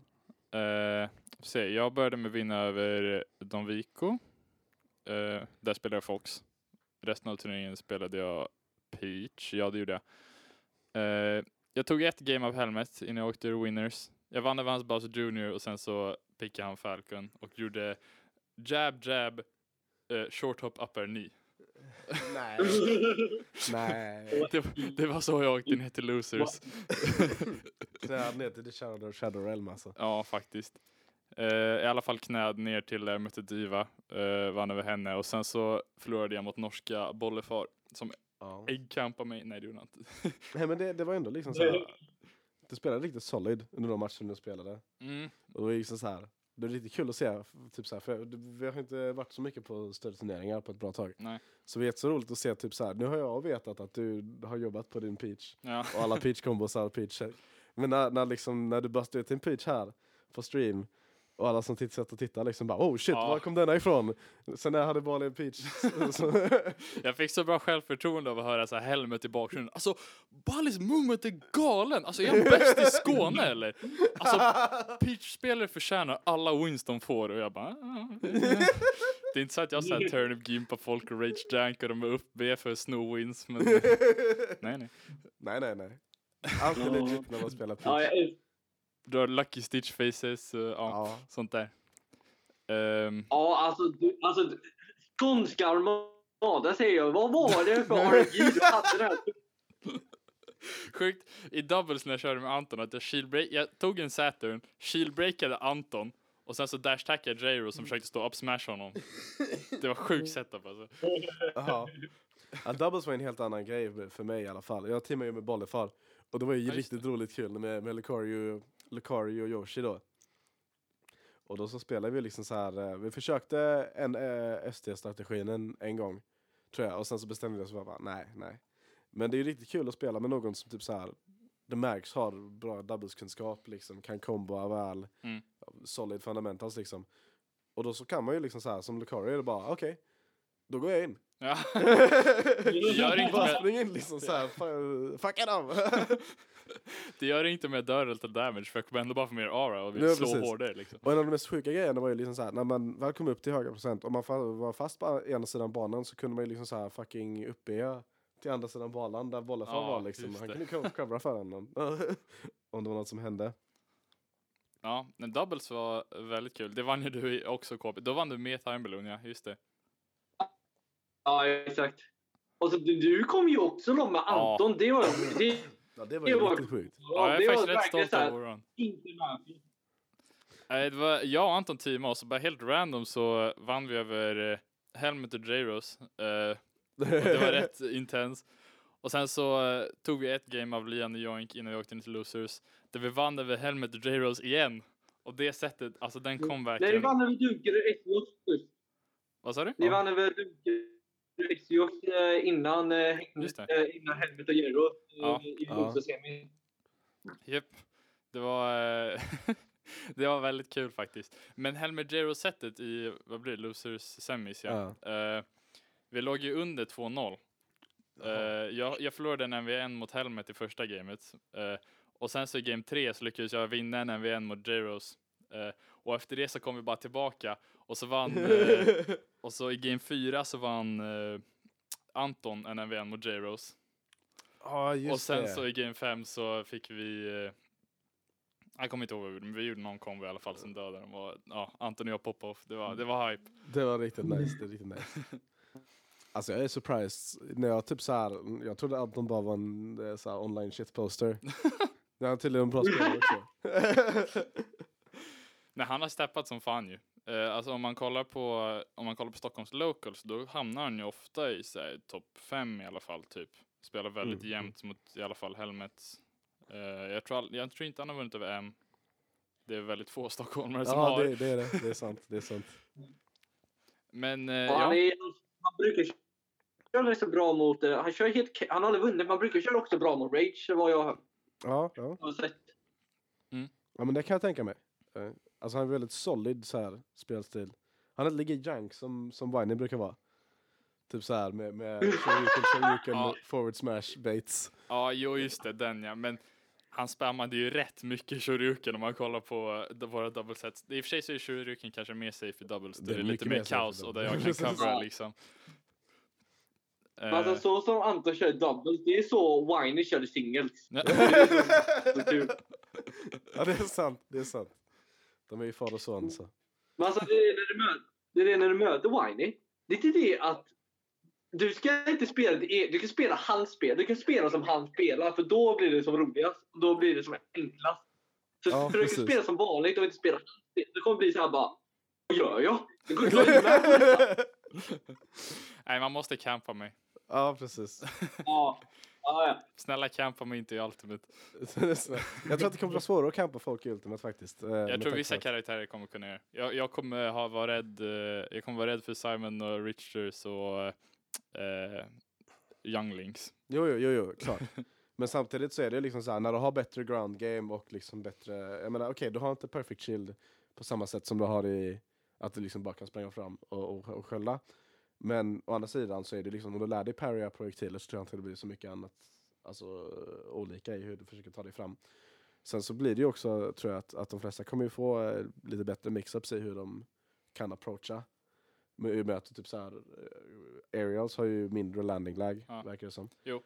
Speaker 1: Eh, se, jag började med att vinna över Don Vico. Eh, där spelade jag Fox. Resten av turneringen spelade jag Peach. Ja, det gjorde jag. Eh, jag tog ett game av Helmet innan jag åkte ur Winners. Jag vann över hans Bowser Junior och sen så pickade han Falcon och gjorde jab, jab, eh, short hop, upper, knee.
Speaker 2: Nej. Nej.
Speaker 1: Det, det var så jag åkte ner till Losers. (laughs)
Speaker 2: Knäad ner till The Shadow, Shadow Realm alltså.
Speaker 1: Ja, faktiskt. Eh, I alla fall knäd ner till där jag mötte Diva, uh, vann över henne och sen så förlorade jag mot norska Bollefar som
Speaker 2: Ja.
Speaker 1: äggkampade mig. Nej, det gjorde han inte. (laughs)
Speaker 2: Nej men det, det var ändå liksom så här. Du spelade riktigt solid under de matcher du spelade.
Speaker 1: Mm.
Speaker 2: Och det var liksom så här. Det är riktigt kul att se, typ så här, för vi har inte varit så mycket på större turneringar på ett bra tag.
Speaker 1: Nej.
Speaker 2: Så det är så roligt att se typ så här. nu har jag vetat att du har jobbat på din peach.
Speaker 1: Ja.
Speaker 2: Och alla peach combos och peach. Men när, när, liksom, när du bastade ut din peach här på stream. Och alla som tittar och tittar liksom bara oh shit,
Speaker 1: Ja.
Speaker 2: var kom denna ifrån? Sen när jag hade bollen peach. (laughs)
Speaker 1: Jag fick så bra självförtroende av att höra så här Helmet i bakgrunden. Alltså, Ballis movement är galen! Alltså, är han bäst i Skåne eller? Alltså, Peach-spelare förtjänar alla wins de får och jag bara... "Ah, Det är inte så att jag så här turnip gimpar folk och rage jankar dem upp B för att sno wins, men (laughs) nej nej.
Speaker 2: nej nej nej. Allt är legit när man spelar peach.
Speaker 3: Jag älskar
Speaker 1: Drar lucky stitch faces, uh, ja,
Speaker 2: Ja.
Speaker 1: sånt där. Ehm,
Speaker 3: Ja, alltså, du, alltså du- skånska armada säger jag. Vad var det för RNG du hade där?
Speaker 1: Sjukt i doubles när jag körde med Anton att jag jag tog en Saturn, shieldbreakade Anton och sen så dashtackade Jairo som försökte stå up smash honom. Det var sjuk setup alltså.
Speaker 2: Jaha. Ja, doubles var en helt annan grej för mig i alla fall. Jag teamade ju med Bollefar. Och det var ju
Speaker 1: Ja, just
Speaker 2: riktigt roligt kul med, med Lucario, Lucario och Yoshi då. Och då så spelade vi liksom så här. eh, vi försökte en eh, ST-strategin en, en gång. Tror jag. Och sen så bestämde jag så bara, nej, nej. Men det är ju riktigt kul att spela med någon som typ så här. Det märks har bra doubleskunskap liksom, kan komboa väl,
Speaker 1: Mm.
Speaker 2: solid fundamentals liksom. Och då så kan man ju liksom så här som Lucario är det bara, okej, då går jag in.
Speaker 1: Ja. (laughs) Gör inte
Speaker 2: bara spring in liksom så här, "Fa- fucka dem! (laughs)
Speaker 1: det gör inte med dörren till damage för jag kommer ändå bara få mer aura och vill
Speaker 2: Ja,
Speaker 1: slå hårdare liksom.
Speaker 2: och en av de mest sjuka grejerna var ju liksom så här, när man väl kom upp till höga procent, om man var fast på ena sidan banan så kunde man ju liksom så här fucking uppe till andra sidan banan där bollen
Speaker 1: Ja,
Speaker 2: var liksom. Han kunde co- covera för honom. (laughs) om det var något som hände.
Speaker 1: Ja, men doubles var väldigt kul. Det vann ju du också KP. Då vann du med Time Balloon, ja. Just det.
Speaker 3: Ja, exakt. Och så, du, du kom ju också då med
Speaker 1: Ja.
Speaker 3: Anton. Det var, det,
Speaker 2: Ja, det var
Speaker 3: Det
Speaker 2: ju
Speaker 3: var-
Speaker 2: riktigt sjukt.
Speaker 1: Ja, jag
Speaker 3: det
Speaker 1: är faktiskt rätt
Speaker 3: verkligen
Speaker 1: stolt
Speaker 3: inte med.
Speaker 1: Nej, det var jag och Anton teamade oss och bara helt random så vann vi över eh, Helmet och J-Rose. Eh, det var (laughs) rätt intens. Och sen så eh, tog vi ett game av Lian och Joink innan vi åkte in till Losers. Där vi vann över Helmet och J-Rose igen. Och det sättet, alltså den kom
Speaker 3: Nej, ni
Speaker 1: verkligen.
Speaker 3: vann över Dunker och Exios först.
Speaker 1: Vad sa du?
Speaker 3: Ni vann över Dunker och Exios innan,
Speaker 1: Just det.
Speaker 3: innan Helmet och Gero
Speaker 1: Ja.
Speaker 2: Ja.
Speaker 1: Japp. Det var, eh, (laughs) det var väldigt kul faktiskt. Men Helmet J-Rose-sättet i, vad blir det, Losers semis ja. Eh, vi låg ju under 2-0. Eh, jag, jag förlorade en MV1 mot Helmet i första gamet. Eh, och sen så i game 3 så lyckades jag vinna en MV1 mot J-Rose. Eh, och efter det så kom vi bara tillbaka. Och så vann, (laughs) och så i game 4 så vann Anton en MV1 mot J-Rose.
Speaker 2: Ja, just
Speaker 1: Och sen
Speaker 2: det.
Speaker 1: så i game 5 så fick vi eh, jag kommer inte ihåg vad vi gjorde, men vi gjorde någon kombo i alla fall som dödade dem. Och, ja, Anton och jag pop-off. Det var, det var hype.
Speaker 2: Det var riktigt nice. Det är riktigt nice. (laughs) Alltså jag är surprised. När jag typ så här, jag trodde Anton bara var en eh, så här, online shitposter. (laughs) Det är tydligen en bra spelare också. (laughs)
Speaker 1: Nej, han har steppat som fan ju. Eh, alltså om man kollar på, om man kollar på Stockholms locals, då hamnar han ju ofta i topp 5 i alla fall, typ. Spelar väldigt
Speaker 2: Mm,
Speaker 1: jämnt mot i alla fall Helmets. Eh, jag, tror all, jag tror inte han har vunnit över M. Det är väldigt få stockholmare som
Speaker 2: ja,
Speaker 1: har.
Speaker 2: det, det är det. Det är sant. Det är sant.
Speaker 1: Men eh,
Speaker 3: Och han,
Speaker 1: ja,
Speaker 3: är, han brukar köra så bra mot... eh, Han kör helt... Han har aldrig vunnit, men han brukar köra också bra mot Rage, vad jag
Speaker 2: Ja, ja.
Speaker 3: har sett.
Speaker 2: ja, men det kan jag tänka mig. Alltså han är väldigt solid så här, spelstil. Han är lika jank som, som Winey brukar vara. Typ så här med, med shoryuken, shoryuken,
Speaker 1: Ja.
Speaker 2: forward smash, baits.
Speaker 1: ja, jo just det, den ja. Men han spammade ju rätt mycket shoryuken om man kollar på eh, våra double sets. I och för sig så är shoryuken kanske mer safe i doubles.
Speaker 2: Det
Speaker 1: Det
Speaker 2: är
Speaker 1: är
Speaker 2: mycket
Speaker 1: lite
Speaker 2: mer
Speaker 1: kaos och där jag kan covera liksom.
Speaker 3: Men alltså så som Anton kör doubles, det är så Winey körde singles.
Speaker 1: Ja.
Speaker 3: Det är
Speaker 2: det är sant. Det är sant. De är ju far och son så.
Speaker 3: Men alltså det är när du möter, det är det när du möter Winey. Det är inte det att du ska inte spela eget- du kan spela hans spel. Du kan spela som han spelar för då blir det som roligast. Och då blir det som enklast. Så
Speaker 2: Ja,
Speaker 3: försök
Speaker 2: precis.
Speaker 3: spela som vanligt och inte spela hans spel. Det kommer bli så här bara. Vad gör jag? Det går inte att. (laughs)
Speaker 1: Nej, man måste campa mig.
Speaker 2: ja, precis. (laughs)
Speaker 3: Ja.
Speaker 1: Snälla campa mig inte i Ultimate. (laughs)
Speaker 2: jag tror att det kommer vara svårare att campa folk i Ultimate faktiskt. eh,
Speaker 1: Jag tror vissa karaktärer kommer kunna göra. Jag, jag kommer ha vara rädd. eh, jag kommer vara rädd för Simon och Richards och eh, Younglings.
Speaker 2: Jo, jo, jo, jo klart. (laughs) Men samtidigt så är det liksom så här, när du har bättre ground game och liksom bättre, jag menar okej, du har inte perfect shield på samma sätt som du har i att du liksom bara kan spränga fram och, och, och skölda. Men å andra sidan så är det liksom, om du lär dig parrya projektiler så tror jag inte det blir så mycket annat, alltså olika i hur du försöker ta dig fram. Sen så blir det ju också, tror jag, att, att de flesta kommer ju få eh, lite bättre mix-ups i hur de kan approacha. Med, i och med att typ så här, eh, aerials har ju mindre landing lag,
Speaker 1: Ja.
Speaker 2: verkar det som.
Speaker 1: Jag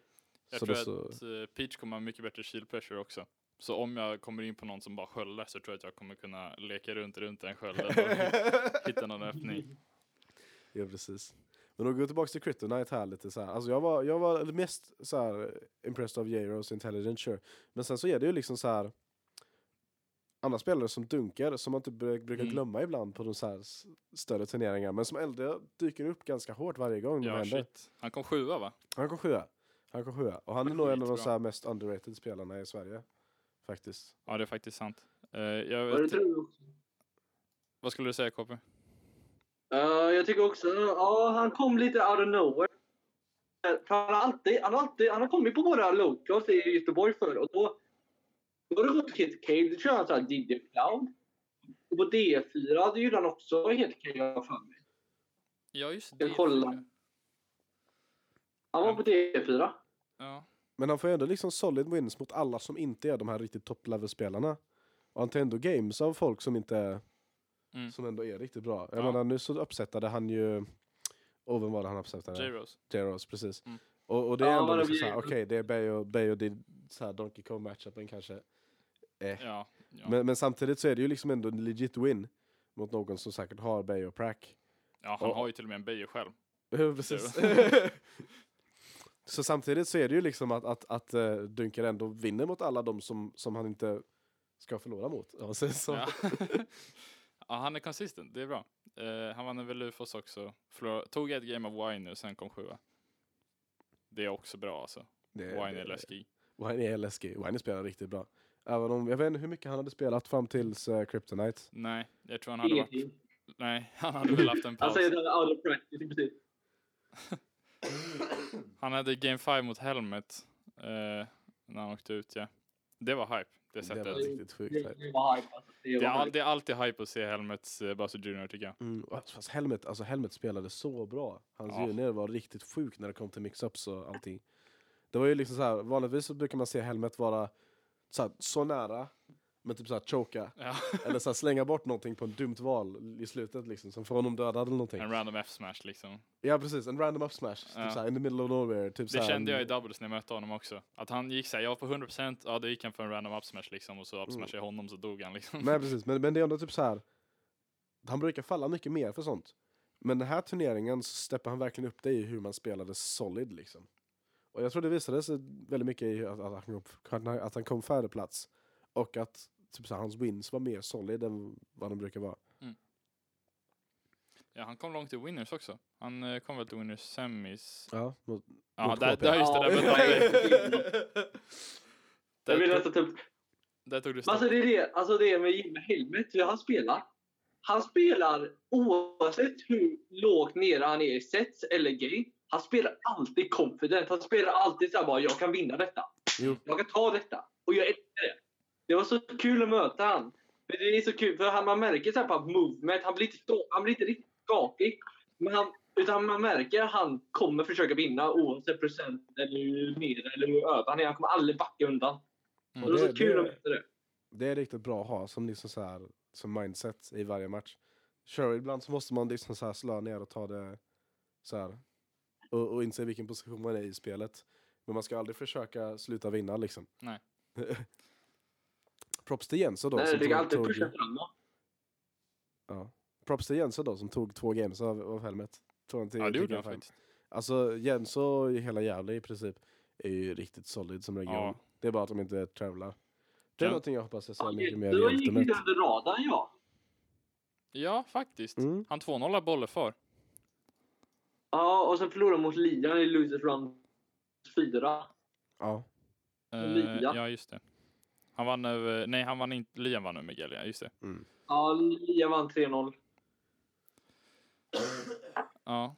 Speaker 2: Så
Speaker 1: tror
Speaker 2: så-
Speaker 1: att eh, Peach kommer ha mycket bättre shield pressure också. Så om jag kommer in på någon som bara sköldar så tror jag att jag kommer kunna leka runt runt den skölden och (laughs) hitta någon öppning.
Speaker 2: Ja, precis. Men att gå tillbaka till Kryptonite här lite så här. Alltså jag var, jag var mest så här impressed av Jaros intelligence sure. Men sen så är det ju liksom så här andra spelare som dunkar som man typ bruk- brukar
Speaker 1: Mm.
Speaker 2: glömma ibland på de så här större turneringar. Men som äldre dyker upp ganska hårt varje gång det
Speaker 1: Ja,
Speaker 2: händer.
Speaker 1: shit. Han kom sjua va?
Speaker 2: Han kom sjua. Han kom sjua. Och han är nog en av de så här mest underrated spelarna i Sverige. Faktiskt.
Speaker 1: Ja, det är faktiskt sant. Eh, jag vet, vad skulle du säga KP?
Speaker 3: Eh, jag tycker också, ja han kom lite out of nowhere. för han, har alltid, han, har alltid, han har kommit på våra locals i Göteborg förr och då, då har det gått helt okej. Då kör han såhär DJ Cloud. Och på D4 det gjorde han också helt okej jag har för mig.
Speaker 1: Ja, just
Speaker 3: Jag
Speaker 1: det.
Speaker 3: kollar. Han var på D4.
Speaker 1: Ja.
Speaker 2: Men han får ju ändå liksom solid wins mot alla som inte är de här riktigt top level spelarna. Och han tar ändå games av folk som inte
Speaker 1: Mm.
Speaker 2: som ändå är riktigt bra. Jag
Speaker 1: Ja.
Speaker 2: menar nu så uppsättade han ju, och vem var det han uppsättade?
Speaker 1: J-Rose.
Speaker 2: J-Rose, precis.
Speaker 1: Mm.
Speaker 2: Och, och det är
Speaker 3: Ja,
Speaker 2: ändå liksom såhär, okej det är Bay och, Bay och det så här Donkey Kong matchupen kanske. Eh.
Speaker 1: Ja. Ja.
Speaker 2: Men, men samtidigt så är det ju liksom ändå en legit win mot någon som säkert har och Prack.
Speaker 1: ja, han
Speaker 2: och-
Speaker 1: har ju till och med en Beijer själv. (laughs)
Speaker 2: Precis. (laughs) så samtidigt så är det ju liksom att, att, att uh, Dunker ändå vinner mot alla de som, som han inte ska förlora mot. Ja.
Speaker 1: Ja. (laughs) ja, han är consistent. Det är bra. Eh, han vann över Lufos också. Förlor- tog ett game av Wine och sen kom sjua. Det är också bra alltså.
Speaker 2: Det,
Speaker 1: Wine är läskig.
Speaker 2: Wine är läskig. Wine spelar riktigt bra. Även om, jag vet inte hur mycket han hade spelat fram tills uh, Kryptonite.
Speaker 1: Nej, jag tror han hade varit... Nej, (laughs) han hade väl haft en
Speaker 3: Han
Speaker 1: paus.
Speaker 3: säger att han är out of practice i princip. (laughs)
Speaker 1: Han hade game 5 mot Helmet eh, när han åkte ut, ja. Det var hype, det
Speaker 2: Det
Speaker 1: sättet.
Speaker 2: var riktigt sjukt.
Speaker 3: Det, det var hype alltså. Det
Speaker 1: Det är, all, det är alltid hype att se Helmets eh, Buzzer Junior tycker jag.
Speaker 2: Mm, fast Helmet, alltså Helmet spelade så bra. Hans
Speaker 1: Ja.
Speaker 2: junior var riktigt sjuk när det kom till mix-ups och allting. Det var ju liksom så här, vanligtvis så brukar man se Helmet vara så, här, så nära, men typ så här choka.
Speaker 1: Ja. (laughs)
Speaker 2: Eller så här, slänga bort någonting på en dumt val i slutet liksom, som får honom dödad eller någonting.
Speaker 1: En random F-smash liksom.
Speaker 2: Ja precis, en random up smash.
Speaker 1: Ja.
Speaker 2: Typ så här, in the middle of nowhere. Typ så
Speaker 1: Det
Speaker 2: här,
Speaker 1: kände jag i doubles när jag mötte honom också. Att han gick såhär, jag var på 100%, ja då gick han för en random up smash liksom och så up smashade jag honom så dog han liksom.
Speaker 2: Nej precis, (laughs) men, men det är ändå typ så här. Han brukar falla mycket mer för sånt. Men den här turneringen så steppar han verkligen upp det i hur man spelade solid liksom. Och jag tror det visade sig väldigt mycket i att, att, han, kom, att han kom färre plats Och att typ så här, hans wins var mer solid än vad de brukar vara.
Speaker 1: Ja, han kom långt i winners också. Han eh, kom väl till winners semis.
Speaker 2: Ja, mot,
Speaker 1: Ja,
Speaker 2: mot
Speaker 1: där,
Speaker 2: KP.
Speaker 1: där, just det, där, där, (laughs)
Speaker 3: Jag vill
Speaker 1: där,
Speaker 3: nästan ta upp
Speaker 1: där tog du
Speaker 3: alltså det är det, alltså det med Jimmy Helmet, hur han spelar. Han spelar oavsett hur lågt nere han är i sets eller game. Han spelar alltid confident. Han spelar alltid såhär bara, jag kan vinna detta.
Speaker 2: Jo.
Speaker 3: Jag kan ta detta. Och jag älskar det. Det var så kul att möta han. Men det är så kul, för han, man märker så här på movement, han blir inte, stå, han blir inte riktigt skakig. Men han, utan man märker att han kommer försöka vinna oavsett procent eller hur nere eller hur över han är. Han kommer aldrig backa undan.
Speaker 1: Mm.
Speaker 3: Och det
Speaker 2: Det-
Speaker 3: så kul
Speaker 2: det-
Speaker 3: att möta det.
Speaker 2: Det är riktigt bra att ha som, liksom så här, som mindset i varje match. Sure, ibland så måste man liksom så här slå ner och ta det så här. Och, och inse vilken position man är i spelet. Men man ska aldrig försöka sluta vinna liksom.
Speaker 1: Nej. (laughs)
Speaker 2: Props till Jenso då.
Speaker 3: Nej,
Speaker 2: som
Speaker 3: det
Speaker 2: tog,
Speaker 3: alltid
Speaker 2: tog,
Speaker 3: pusha framåt.
Speaker 2: ja. Props till Jenso då som tog två games av, av Helmet. Tog han till,
Speaker 1: Ja, det gjorde han faktiskt.
Speaker 2: Alltså Jenso i hela Gävle i princip är ju riktigt solid som region.
Speaker 1: Ja.
Speaker 2: Det är bara att de inte travlar. Det är
Speaker 1: Ja.
Speaker 2: någonting jag hoppas jag ser
Speaker 3: Ja,
Speaker 2: mycket mer i
Speaker 3: gick
Speaker 2: Ultimate.
Speaker 3: inte under radarn, ja.
Speaker 1: Ja, faktiskt.
Speaker 2: Mm.
Speaker 1: Han 2-0 bollar för.
Speaker 3: Ja, och sen förlorade mot Lian i Losers Run 4.
Speaker 2: Ja.
Speaker 3: Lia.
Speaker 1: ja, just det. Han vann över, nej han vann inte, Liam vann över Miguel, ja just det.
Speaker 2: Mm.
Speaker 3: Ja, Lian vann 3-0.
Speaker 1: Ja.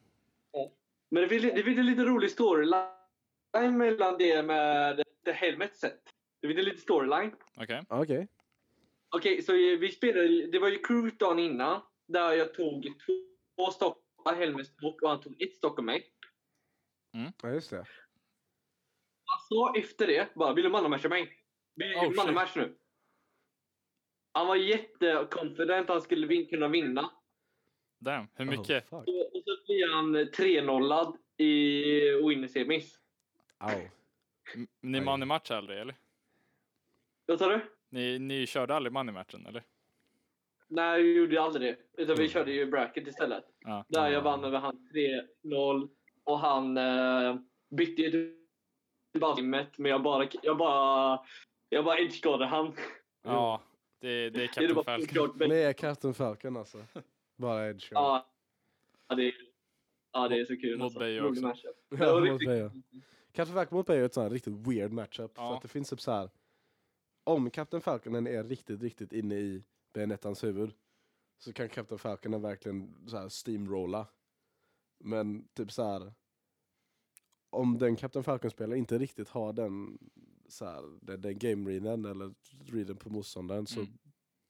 Speaker 3: Men det finns, det finns en lite rolig storyline mellan det med The Helmet set. Det finns en liten storyline.
Speaker 1: Okej.
Speaker 2: Okej.
Speaker 3: Okej, så vi spelade, det var ju Cruise dagen innan. Där jag tog två stock av Helmets stock och han tog ett stock av mig.
Speaker 2: Ja, just det.
Speaker 3: Han sa efter det bara, vill du mannamatcha mig? Vill
Speaker 1: Oh,
Speaker 3: du mannamatch nu? Han var jättekonfident att han skulle vin- kunna vinna.
Speaker 1: Damn, hur
Speaker 2: Oh,
Speaker 1: mycket?
Speaker 2: fuck.
Speaker 3: Och, och så blir han 3-0 i winnersemis.
Speaker 2: Au.
Speaker 1: Ni
Speaker 2: Aj.
Speaker 1: man i match aldrig eller?
Speaker 3: Vad sa du?
Speaker 1: Ni, ni körde aldrig man i matchen eller?
Speaker 3: Nej, vi gjorde aldrig det. Utan vi
Speaker 2: Mm.
Speaker 3: körde ju bracket istället.
Speaker 1: Ja.
Speaker 3: Där jag
Speaker 2: Ah.
Speaker 3: vann över han 3-0. Och han eh, bytte ju tillbaka men jag bara, jag bara, jag bara edgeguardade han.
Speaker 1: Ja, det, det är Captain Falcon.
Speaker 2: Det är Captain Falcon alltså. Bara Edge.
Speaker 3: Ja, ja, det är, ja, det är så kul.
Speaker 1: Mot
Speaker 3: alltså. Rolig
Speaker 1: också.
Speaker 3: matchup.
Speaker 2: Ja, mot
Speaker 3: riktigt-
Speaker 2: Beijer. Captain Falcon mot Beijer är ett sånt här riktigt weird matchup. För
Speaker 1: Ja.
Speaker 2: att det finns typ så här. Om Captain Falconen är riktigt, riktigt inne i Benettans huvud. Så kan Captain Falconen verkligen så här steamrolla. Men typ så här. om den Captain Falcon-spelaren inte riktigt har den, så här, den, den game-readen eller readen på motståndaren så
Speaker 1: Mm.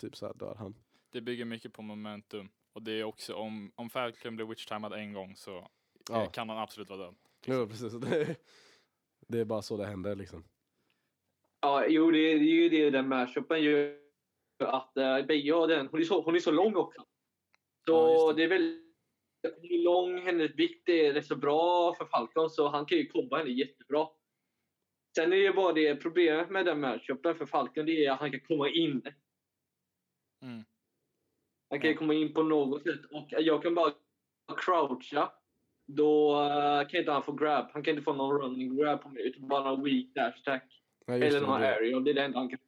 Speaker 2: typ så här dör han.
Speaker 1: Det bygger mycket på momentum. Och det är också om, om Falcon blir witch-timad en gång så eh,
Speaker 2: Ja.
Speaker 1: kan han absolut vara död. (laughs)
Speaker 2: Ja, precis. Det, det är bara så det händer liksom.
Speaker 3: Ja, jo, det är, det är ju det den mashupen gör. Att uh, Beja den, hon är, så, hon är så lång också. Så
Speaker 1: Ja, just
Speaker 3: det. är väldigt är lång, hennes vikt är rätt så bra för Falcon så han kan ju komma henne jättebra. Sen är det bara det problemet med den matchupen för Falcon det är att han kan komma in.
Speaker 1: Mm.
Speaker 3: Han kan ju komma in på något sätt och jag kan bara croucha. Då eh, kan inte han få grab. Han kan inte få någon running grab på mig utan bara någon weak dash attack.
Speaker 2: Ja,
Speaker 3: Eller
Speaker 2: det,
Speaker 3: någon
Speaker 2: det.
Speaker 3: aerial. Det är det enda han kan.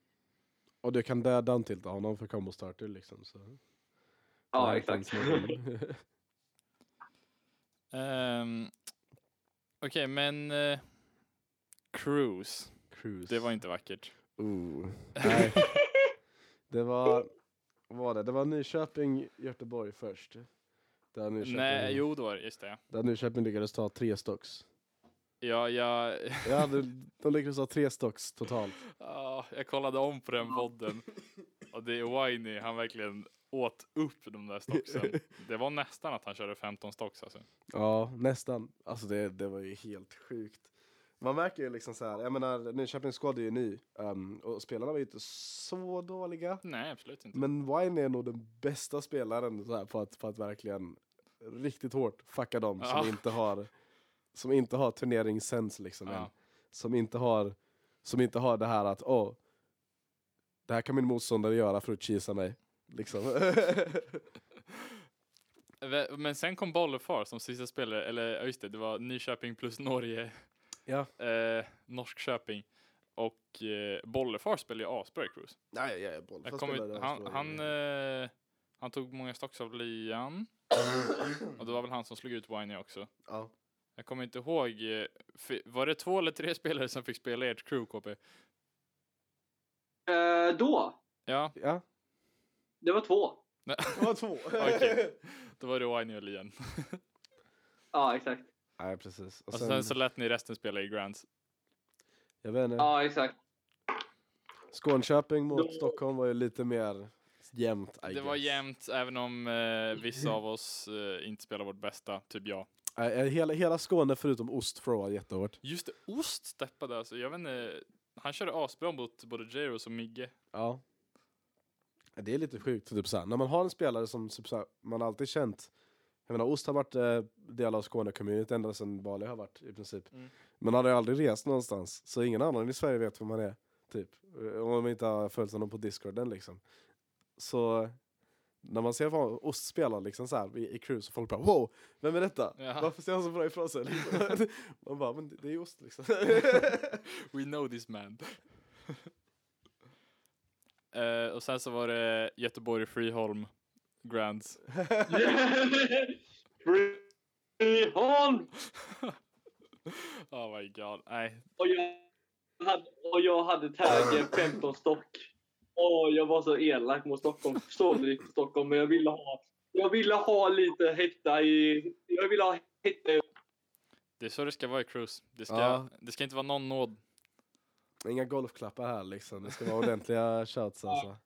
Speaker 2: Och du kan där downtilta honom för combo starter liksom. Så.
Speaker 3: Ja, exakt. (laughs)
Speaker 1: Ehm, Okej, men eh, Cruise.
Speaker 2: Cruise.
Speaker 1: Det var inte vackert.
Speaker 2: Ooh. (laughs) Nej. det var, vad var det? Det var Nyköping, Göteborg först. Där Nyköping,
Speaker 1: Nej, jo det var det, just det.
Speaker 2: Där Nyköping lyckades ta tre stocks.
Speaker 1: Ja, jag,
Speaker 2: Ja, de, de lyckades ta tre stocks totalt.
Speaker 1: Ja, jag kollade om på den podden. Och det är Winey, han verkligen åt upp de där stocksen. Det var nästan att han körde 15 stocks alltså.
Speaker 2: Ja, nästan. Alltså det, det var ju helt sjukt. Man märker ju liksom så här, jag menar Nyköpings squad är ju ny um, och spelarna var ju inte så dåliga.
Speaker 1: Nej, absolut inte.
Speaker 2: Men Wine är nog den bästa spelaren så här, på, att, på att verkligen riktigt hårt fucka dem
Speaker 1: Ja.
Speaker 2: som inte har som inte har turneringssens liksom än.
Speaker 1: Ja.
Speaker 2: Som inte har som inte har det här att åh det här kan min motståndare göra för att cheesa mig. Liksom. (laughs)
Speaker 1: Men sen kom Bollefar som sista spelare, eller ja, just det, det var Nyköping plus Norge,
Speaker 2: ja. (laughs)
Speaker 1: eh, Norskköping. Och eh, Bollefar spelar ju asbra i Cruise.
Speaker 2: Nej, ja, ja, boll.
Speaker 1: Jag
Speaker 2: Fast
Speaker 1: kom,
Speaker 2: spelade
Speaker 1: han, han, eh, han tog många stocks av Lian. (coughs) Och det var väl han som slog ut Winey också.
Speaker 2: ja.
Speaker 1: Jag kommer inte ihåg, eh, var det två eller tre (laughs) spelare som fick spela ert crew KP?
Speaker 3: Eh, då,
Speaker 1: Ja,
Speaker 2: ja,
Speaker 3: det var två.
Speaker 2: det var två. (laughs)
Speaker 1: Okej. då var det Winey och Lian.
Speaker 3: Ja, exakt.
Speaker 2: Nej, precis. Och
Speaker 1: Och
Speaker 2: sen,
Speaker 1: sen så lät ni resten spela i Grands.
Speaker 2: jag vet inte.
Speaker 3: Ja, exakt.
Speaker 2: Skånköping mot
Speaker 3: Då-
Speaker 2: Stockholm var ju lite mer jämnt. I
Speaker 1: Det var
Speaker 2: guess.
Speaker 1: jämnt, även om eh, vissa av oss eh, inte spelar vårt bästa, typ jag.
Speaker 2: Nej, hela, hela Skåne förutom ost var jättehårt.
Speaker 1: Just det, Ost steppade alltså. Jag vet inte, han körde asbra mot både Jaros och Migge.
Speaker 2: Ja. Det är lite sjukt, typ såhär, när man har en spelare som typ såhär, man alltid känt jag menar, Ost har varit eh, del av Skåne-community ända sedan Bali har varit i princip.
Speaker 1: Mm.
Speaker 2: Men han har ju aldrig rest någonstans, så ingen annan i Sverige vet vem man är. Typ. Eh, Om man inte har följt honom på Discorden liksom. Så när man ser vad Ost spelar liksom så här, i, i cruise, och folk bara wow, vem är detta?
Speaker 1: Ja.
Speaker 2: Varför ser han så bra ifrån sig? Liksom. (laughs) man bara, men det, det är ju Ost liksom. (laughs)
Speaker 1: We know this man. (laughs) Eh, och sen så var det Göteborg Freeholm Grands.
Speaker 3: Friholm!
Speaker 1: oh my god, nej.
Speaker 3: Och jag hade, och jag hade taggen 15 stock. Åh, jag var så elak mot Stockholm. Sålde lite Stockholm, men jag ville ha, jag ville ha lite hetta i... Jag ville ha hetta i...
Speaker 1: Det är så det ska vara i cruise. Det ska,
Speaker 2: Ja.
Speaker 1: det ska inte vara någon nåd.
Speaker 2: Inga golfklappar här liksom, det ska vara ordentliga (laughs) shots alltså.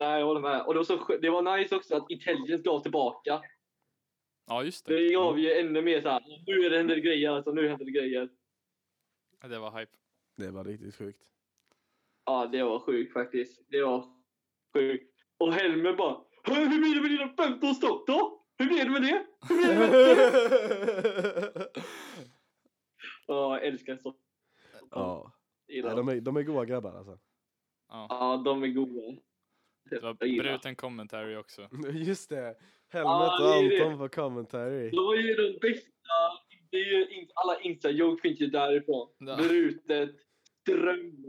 Speaker 3: Nej, jag håller med. Och det var, så, det var nice också att Intelligence gav tillbaka.
Speaker 1: Ja, just det.
Speaker 3: Det gav ju ännu mer så här. nu är det händer det grejer alltså, nu händer det grejer.
Speaker 1: Det var hype.
Speaker 2: Det var riktigt sjukt.
Speaker 3: Ja, det var sjukt faktiskt. Det var sjukt. Och Helmer bara, "Hur blir det med dina 15 stock då? Hur blir det med det? Hur blir det med det? (laughs) Ja, jag älskar stock.
Speaker 2: ja,
Speaker 3: dem.
Speaker 2: de är, de är goa grabbar alltså.
Speaker 1: Ja.
Speaker 3: Ja, de är goda.
Speaker 1: Det var bruten commentary också. (laughs)
Speaker 2: Just det, Helmet
Speaker 3: Ja,
Speaker 2: och
Speaker 3: det är det.
Speaker 2: Anton på commentary.
Speaker 3: De var ju de bästa. Det är ju alla Insta-joke finns ju därifrån.
Speaker 1: Ja.
Speaker 3: Brutet, dröm.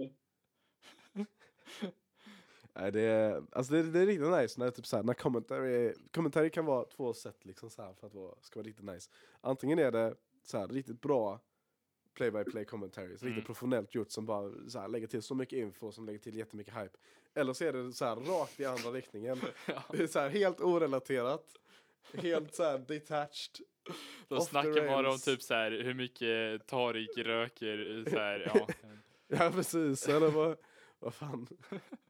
Speaker 2: Nej, det, är, alltså det, det är riktigt nice när, typ såhär, när commentary, commentary kan vara två sätt liksom så här för att vara, ska vara riktigt nice. Antingen är det så här, riktigt bra play-by-play commentary,
Speaker 1: Mm.
Speaker 2: riktigt professionellt gjort som bara så här, lägger till så mycket info som lägger till jättemycket hype. Eller så är det så här, rakt i andra riktningen. (laughs)
Speaker 1: Ja.
Speaker 2: Det är så här, helt orelaterat, helt så här detached
Speaker 1: De snackar bara om typ så här hur mycket Tarik röker. Så här, ja. (laughs)
Speaker 2: Ja precis, eller vad, vad fan. (laughs)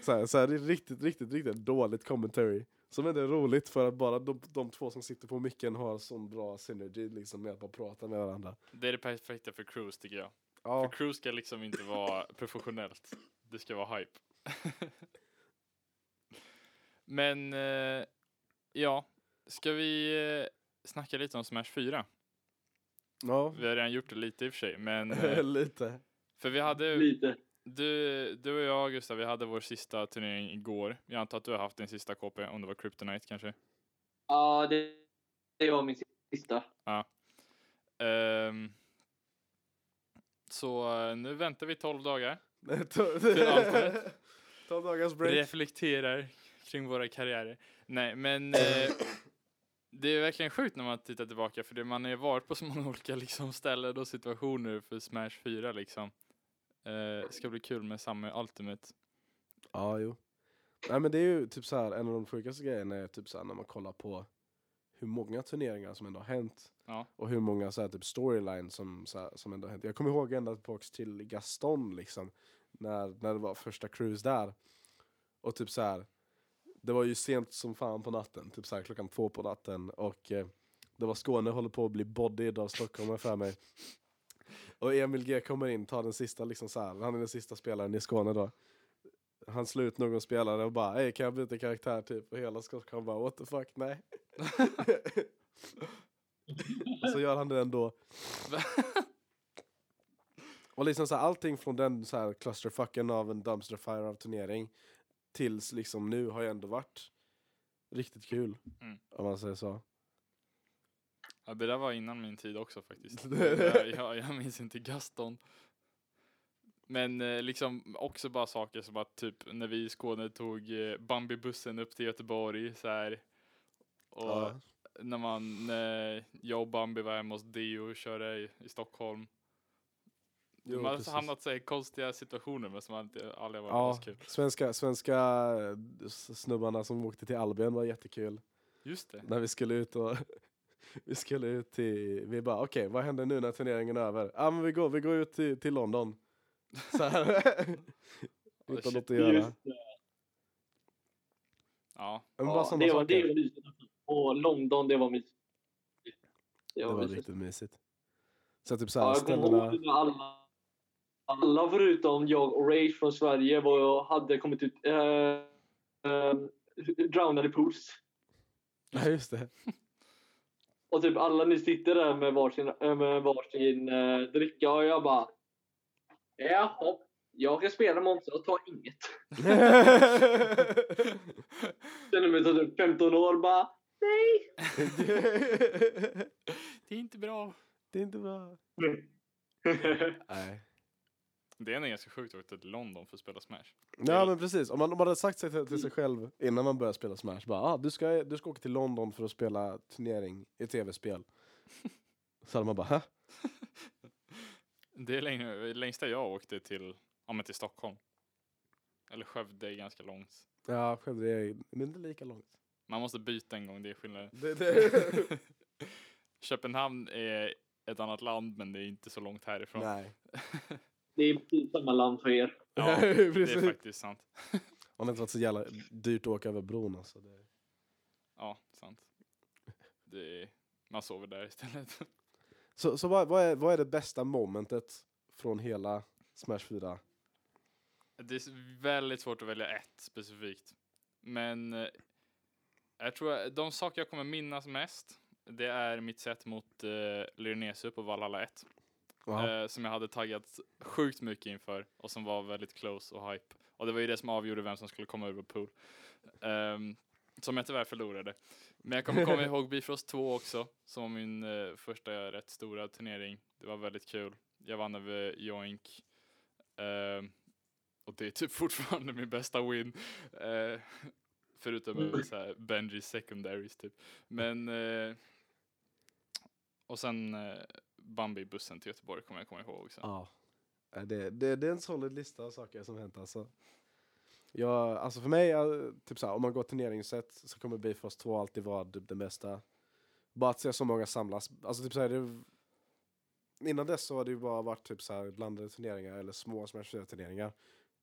Speaker 2: Så här, så här, det är riktigt, riktigt, riktigt dåligt commentary. Som ändå är roligt för att bara de, de två som sitter på micken har sån bra synergy liksom med att bara prata med varandra.
Speaker 1: Det är det perfekta för cruise tycker jag.
Speaker 2: Ja,
Speaker 1: För cruise ska liksom inte vara (laughs) professionellt. Det ska vara hype. (laughs) Men eh, ja, ska vi eh, snacka lite om Smash 4?
Speaker 2: ja.
Speaker 1: Vi har redan gjort det lite i och för sig, men (laughs) eh,
Speaker 2: lite.
Speaker 1: för vi hade
Speaker 3: Lite.
Speaker 1: Du, du och jag Gustav, vi hade vår sista turnering igår. Jag antar att du har haft din sista KP, om det var Kryptonite kanske?
Speaker 3: Ja, det, det var min sista.
Speaker 1: Ehm, så eh, nu väntar vi 12 dagar. (laughs)
Speaker 2: Till
Speaker 1: alfaret.
Speaker 2: 12 (laughs) dagars break.
Speaker 1: reflekterar kring våra karriärer. Nej, men eh, (clears throat) det är verkligen sjukt när man tittar tillbaka för det, man har ju varit på så många olika liksom, ställen och situationer för Smash 4 liksom. Eh, ska bli kul med samma Ultimate.
Speaker 2: Ja, jo. Nej men det är ju typ så här, en av de sjukaste grejerna är typ så här när man kollar på hur många turneringar som ändå har hänt.
Speaker 1: Ja.
Speaker 2: Och hur många så här, typ storylines som, så här, som ändå har hänt. Jag kommer ihåg ända tillbaks till Gaston liksom. När, när det var första cruise där. Och typ så här. Det var ju sent som fan på natten, typ så här klockan två på natten. Och eh, det var Skåne håller på att bli bodied av Stockholm för mig. Och Emil G kommer in, tar den sista liksom så här, han är den sista spelaren i Skåne då. Han slår ut någon spelare och bara Ey kan jag byta karaktär typ? Och hela Stockholm bara what the fuck, nej. Och (laughs) så gör han det ändå. Och liksom så här, allting från den så här clusterfucken av en dumpster fire av turnering tills liksom nu har ju ändå varit riktigt kul.
Speaker 1: Mm.
Speaker 2: Om man säger så.
Speaker 1: Ja, det där var innan min tid också faktiskt. (laughs) Jag, jag, jag minns inte Gaston. Men eh, liksom också bara saker som att typ när vi i Skåne tog eh, Bambi-bussen upp till Göteborg så här. Och
Speaker 2: Ja.
Speaker 1: när man, när jag och Bambi var hemma hos Dio och körde i, i Stockholm.
Speaker 2: Jo,
Speaker 1: man har hamnat i konstiga situationer men som aldrig har
Speaker 2: Ja,
Speaker 1: varit kul.
Speaker 2: svenska, svenska eh, snubbarna som åkte till Albion var jättekul.
Speaker 1: Just det.
Speaker 2: När vi skulle ut och vi skulle ut till, vi bara okej vad händer nu när turneringen är över? Ja ah, men vi går, vi går ut till, till London. Så här. (laughs) (laughs) Utan
Speaker 1: shit.
Speaker 2: något att göra.
Speaker 1: Ja,
Speaker 2: Men bara
Speaker 3: Ja, det, var, det var mysigt. Och London, det var mysigt. Det
Speaker 2: Det
Speaker 3: var,
Speaker 2: var
Speaker 3: mysigt.
Speaker 2: riktigt mysigt. Så typ såhär
Speaker 3: Ja, jag kommer
Speaker 2: ställena.
Speaker 3: alla, alla förutom jag och Rage från Sverige var, hade kommit ut äh, äh, drownade pools.
Speaker 2: Ja just det.
Speaker 3: Och typ alla ni sitter där med varsin, äh, med varsin äh, dricka och jag bara Jaha, jag kan spela Monster och ta inget. (laughs) Känner mig som typ 15 år bara nej. (laughs)
Speaker 1: det är inte bra.
Speaker 2: det är inte bra. (laughs) Nej.
Speaker 1: Det är ganska sjukt att åka till London för att spela Smash.
Speaker 2: Ja men precis, om man, om man hade sagt sig till, till sig själv innan man började spela Smash bara ah, du, ska, du ska åka till London för att spela turnering i tv-spel. (laughs) Så hade man bara Hä?
Speaker 1: Det är längre, längsta jag åkte till, ja men till Stockholm. Eller Skövde är ganska långt.
Speaker 2: Ja, själv det är inte lika långt.
Speaker 1: Man måste byta en gång, det är skillnad.
Speaker 2: Det, det. (laughs)
Speaker 1: Köpenhamn är ett annat land men det är inte så långt härifrån.
Speaker 2: Nej. (laughs)
Speaker 3: Det är precis samma land för er.
Speaker 1: Ja, (laughs) det är faktiskt sant.
Speaker 2: Om det inte varit så jävla dyrt att åka över bron alltså. Det...
Speaker 1: Ja, sant. Det är, man sover där istället.
Speaker 2: Så, så vad, vad, är, vad är det bästa momentet från hela Smash 4?
Speaker 1: Det är väldigt svårt att välja ett specifikt. Men eh, jag tror att de saker jag kommer minnas mest, det är mitt sätt mot eh, Lyrenesu på Valhalla 1.
Speaker 2: Ja.
Speaker 1: Eh, som jag hade taggat sjukt mycket inför och som var väldigt close och hype. Och det var ju det som avgjorde vem som skulle komma ur vår pool. Ehm, som jag tyvärr förlorade. Men jag kommer komma (laughs) ihåg Bifrost 2 också, som var min eh, första rätt stora turnering. Det var väldigt kul. Jag vann över Joink. Ehm, och det är typ fortfarande min bästa win. Eh, förutom över så här Benji secondaries typ. Men eh, och sen eh, Bambi-bussen till Göteborg kommer jag komma ihåg också.
Speaker 2: Ja. Ja, Det, det, det är en solid lista av saker som hänt alltså. Ja, alltså för mig, typ såhär, om man går turneringssätt så kommer Bifrost 2 alltid vara typ det bästa. Bara att se så många samlas. Alltså typ så här, det, innan dess så har det ju bara varit typ så här blandade turneringar eller små Smash 4-turneringar.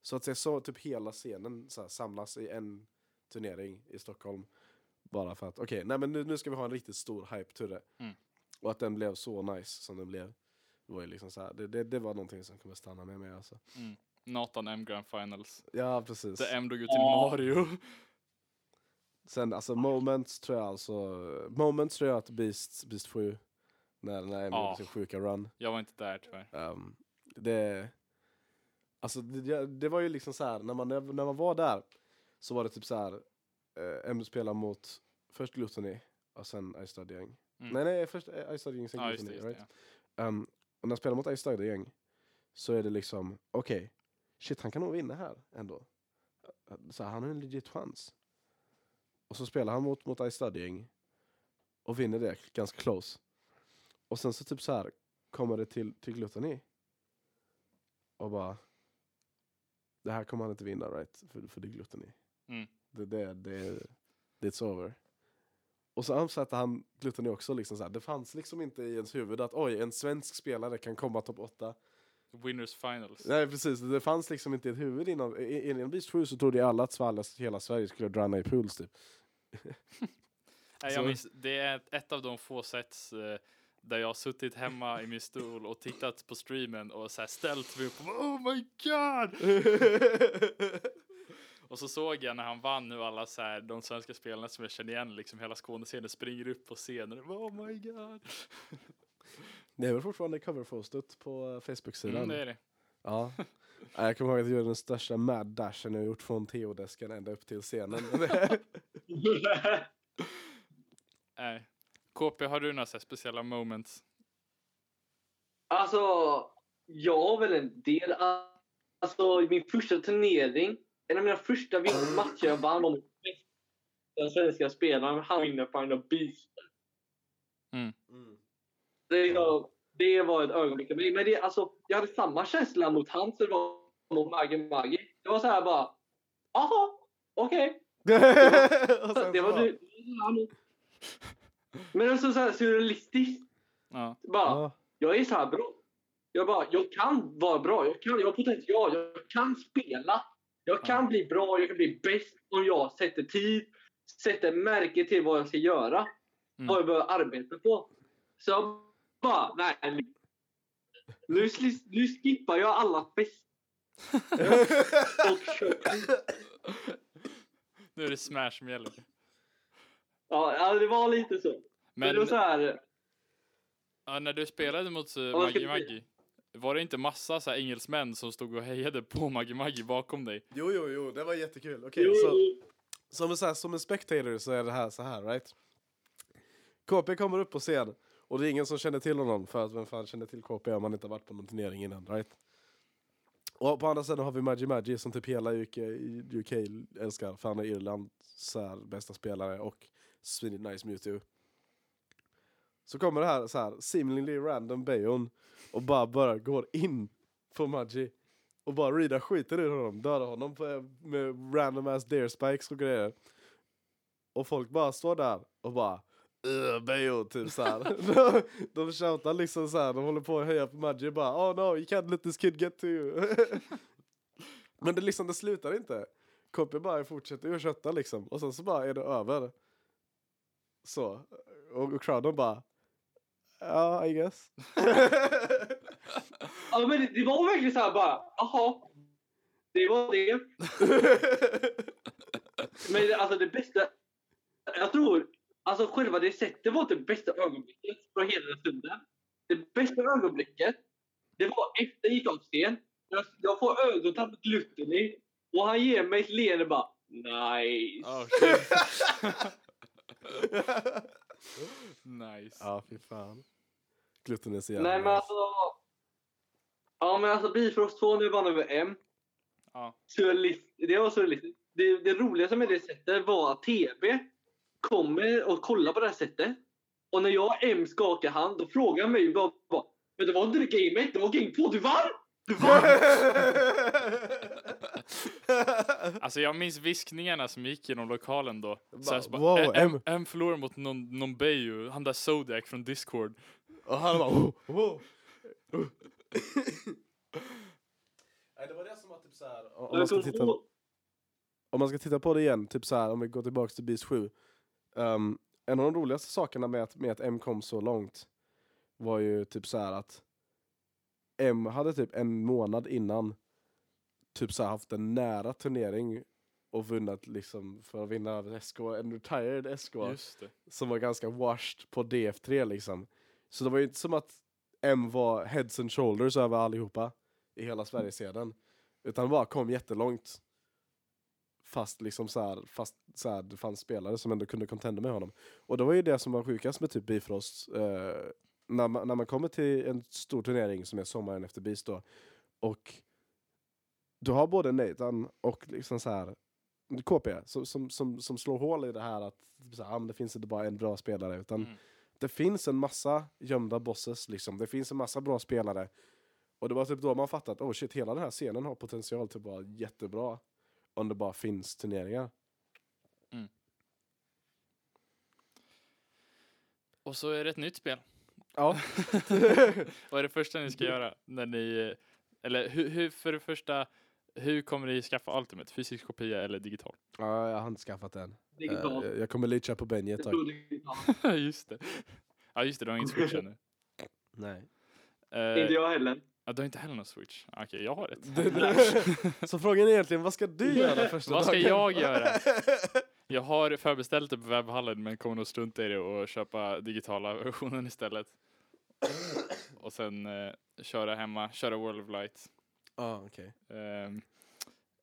Speaker 2: Så att se så typ hela scenen så här, samlas i en turnering i Stockholm. Bara för att, okej, nej men nu, nu ska vi ha en riktigt stor hype-turre.
Speaker 1: Mm.
Speaker 2: Och att den blev så nice som den blev. Det var ju liksom så här, det, det, det var någonting som kommer stanna med mig alltså.
Speaker 1: Mm. Nathan M Grand Finals.
Speaker 2: Ja, precis.
Speaker 1: Där M drog ut till. Mario.
Speaker 2: Sen alltså moments tror jag alltså, moments tror jag att Beast, Beast 7, när, när Emil
Speaker 1: Ja.
Speaker 2: gjorde sin sjuka run.
Speaker 1: Jag var inte där tyvärr.
Speaker 2: Um, det, alltså det, det var ju liksom så här, när man, när man var där så var det typ så här, uh, Emil spelade mot först Gluttony och sen Ice Gang.
Speaker 1: Mm.
Speaker 2: Nej nej, först Ice Study Gang, sen
Speaker 1: Ja, det
Speaker 2: right?
Speaker 1: ja.
Speaker 2: Um, och när jag spelar mot Ice Gang så är det liksom, okej, shit han kan nog vinna här ändå. Så han har en legit chans. Och så spelar han mot, mot Ice Gang och vinner det ganska close. Och sen så typ så här kommer det till, till Gluttony. Och bara, det här kommer han inte vinna right, för, för det är Gluttony.
Speaker 1: Mm.
Speaker 2: Det, det, det, det it's over. Och så ansatte han Gluttony också liksom så här. det fanns liksom inte i ens huvud att oj, en svensk spelare kan komma topp 8.
Speaker 1: Winners Finals.
Speaker 2: Nej precis, det fanns liksom inte i ett huvud innan, i- innan Beast 7 så trodde ju alla att Svallas, hela Sverige skulle dröna i pools typ. (laughs)
Speaker 1: Nej, jag minns, det är ett, av de få sets eh, där jag har suttit hemma i min stol och tittat på streamen och så här ställt mig upp och bara, Oh my god! (laughs) och så såg jag när han vann hur alla så här, de svenska spelarna som jag känner igen, liksom hela Skånescenen springer upp på scenen Oh my god! (laughs)
Speaker 2: det är väl fortfarande coverpostet på eh, Facebook-sidan?
Speaker 1: Mm, det är det.
Speaker 2: Ja. Ja, Jag kommer ihåg att jag gjorde den största mad dashen jag gjort från TO-desken ända upp till scenen. (laughs)
Speaker 1: Nej. KP, har du några speciella moments?
Speaker 3: Alltså, jag har väl en del. Alltså, min första turnering, en av mina första matcher jag vann var mot den svenska spelaren. Han vinner Final Beast.
Speaker 2: Mm.
Speaker 3: Det, var- det var ett ögonblick för mig. Men det, alltså, jag hade samma känsla mot han som var mot Maggie Maggie. Det var så här bara, aha, okej. (laughs)
Speaker 2: Sen
Speaker 3: Det var du. (laughs) Men alltså så här surrealistiskt.
Speaker 1: Ja.
Speaker 3: Bara,
Speaker 2: Ja.
Speaker 3: jag är så här bra. Jag bara, jag kan vara bra. Jag, kan, jag har potential. Jag kan spela. Jag kan bli bra. Jag kan bli bäst om jag sätter tid. Sätter märke till vad jag ska göra.
Speaker 1: Mm.
Speaker 3: Vad jag behöver arbeta på. Så jag bara, nej. Nu, nu skippar jag alla fest (laughs) och kör.
Speaker 1: Nu är det Smash som gäller.
Speaker 3: Ja, det var lite så. Men,
Speaker 1: Men
Speaker 3: det var så här.
Speaker 1: ja, när du spelade mot Maggie
Speaker 3: du-
Speaker 1: Maggie, var det inte massa så här engelsmän som stod och hejade på Maggie Maggie bakom dig?
Speaker 2: Jo, jo, jo, det var jättekul. Okej,
Speaker 3: Jo,
Speaker 2: så som en, så här, som en spectator så är det här så här, right? KP kommer upp på scen och det är ingen som känner till honom för att vem fan känner till KP om man inte har varit på någon turnering innan, right? Och på andra sidan har vi Maggi Maggi som typ hela UK, UK älskar för han är så här, bästa spelare och svinigt nice Mewtwo. Så kommer det här så här seemingly random Bayon och bara, bara går in på Maggi och bara readar skiten ur honom, dödar honom på, med random ass dare spikes och grejer. Och folk bara står där och bara Ugh, Bayo, typ såhär. (laughs) de, de shoutar liksom såhär, de håller på att höja på Maggi bara Oh no, you can't let this kid get to you. (laughs) Men det liksom, det slutar inte. Koppe bara fortsätter ju att kötta liksom, och sen så bara är det över. Så. Och, och crowden bara Ja, I guess. (laughs)
Speaker 3: Ja, men det, det var verkligen så här bara, jaha. Det var det. (laughs) Men alltså det bästa, jag tror, alltså själva det sättet var inte det bästa ögonblicket från hela den stunden. Det bästa ögonblicket, det var efter jag gick av scen. Jag, jag får ögonkontakt med Gluttony och han ger mig ett leende bara, nice.
Speaker 1: Oh, shit. (laughs) nice.
Speaker 2: ja, fy fan. Gluten är så jävla
Speaker 3: Nej men alltså, ja men alltså Bifrost 2 nu vann över M.
Speaker 1: Ja.
Speaker 3: surrealist, det var surrealistiskt. Det, det roligaste med det sättet var att TB kommer och kollar på det här sättet. Och när jag och M skakar hand, då frågar han mig bara, bara Men det var inte det game 1, det var game 2, du vann! Du vann! (laughs)
Speaker 1: Alltså jag minns viskningarna som gick genom lokalen då. Så bara,
Speaker 2: wow,
Speaker 1: "Ä-
Speaker 2: M.
Speaker 1: M, förlorar mot någon, han där Zodiac från Discord.
Speaker 2: Och han bara oh, oh. Nej, det var det som var typ såhär, om man ska titta om man ska titta på det igen, typ så här, om vi går tillbaks till Beast 7. Um, en av de roligaste sakerna med att, med att M kom så långt var ju typ så här att M hade typ en månad innan typ så här haft en nära turnering och vunnit liksom för att vinna SK, en retired SK som var ganska washed på DF3 liksom. Så det var ju inte som att M var heads and shoulders över allihopa i hela Sverigescenen. Utan bara kom jättelångt. Fast liksom så här, fast så här, det fanns spelare som ändå kunde contenda med honom. Och det var ju det som var sjukast med typ Bifrost. Eh, när, man, när man kommer till en stor turnering som är sommaren efter Beast då. Och du har både Nathan och liksom så här KP som, som, som, som slår hål i det här att så här, ah, det finns inte bara en bra spelare utan
Speaker 1: Mm.
Speaker 2: Det finns en massa gömda bosses liksom. Det finns en massa bra spelare. Och det var typ då man fattade att oh shit, hela den här scenen har potential till att vara jättebra. Om det bara finns turneringar.
Speaker 1: Och så är det ett nytt spel.
Speaker 2: Ja. (laughs)
Speaker 1: Vad är det första ni ska göra när ni, eller hur, hur, för det första, hur kommer ni skaffa Ultimate? Fysisk kopia eller digital?
Speaker 2: ja, jag har inte skaffat den.
Speaker 3: Digitalt.
Speaker 2: Eh, jag kommer leacha på Benji ett tag. (laughs)
Speaker 1: just det. Ja just det, du har ingen switch ännu. (laughs)
Speaker 2: Nej.
Speaker 1: Eh,
Speaker 3: Inte jag heller.
Speaker 1: ja, du har inte heller någon switch? Okej, jag har ett. (laughs)
Speaker 2: Så frågan är egentligen, vad ska du göra första
Speaker 1: Vad ska
Speaker 2: dagen?
Speaker 1: jag göra? Jag har förbeställt det på webbhallen men kommer nog strunta i det och köpa digitala versionen istället. Och sen eh, köra hemma, köra World of Light.
Speaker 2: Ja, okej.
Speaker 1: Um,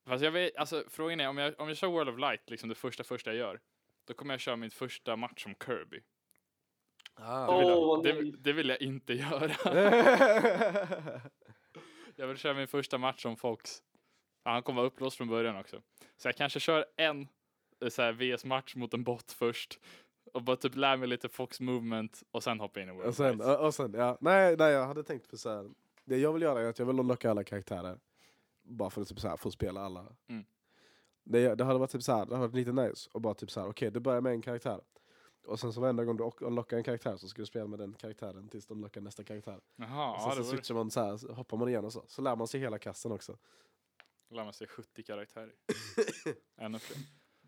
Speaker 1: fast jag vet, alltså frågan är om jag, om jag kör World of Light, liksom det första första jag gör, då kommer jag köra min första match som Kirby.
Speaker 2: Ah.
Speaker 1: Det vill, jag, det, det vill jag inte göra. (laughs) Jag vill köra min första match som Fox. Ja, han kommer vara upplåst från början också. Så jag kanske kör en eh, så VS-match mot en bot först. Och bara typ lär mig lite Fox movement och sen hoppa in i World
Speaker 2: och
Speaker 1: of
Speaker 2: sen,
Speaker 1: Light.
Speaker 2: och sen, ja. Nej, nej, jag hade tänkt för så här. Det jag vill göra är att jag vill unlocka alla karaktärer. Bara för att typ så här, få spela alla.
Speaker 1: Mm.
Speaker 2: Det, det hade varit typ så här, det hade varit lite nice. Och bara typ så här, okej, du börjar med en karaktär. Och sen så varenda gång du unlockar en karaktär så ska du spela med den karaktären tills du unlockar nästa karaktär.
Speaker 1: Jaha,
Speaker 2: och sen
Speaker 1: ja,
Speaker 2: så
Speaker 1: det
Speaker 2: switchar man så här, så hoppar man igen och så. Så lär man sig hela kasten också.
Speaker 1: lär man sig 70 karaktärer. (laughs) Ännu fler.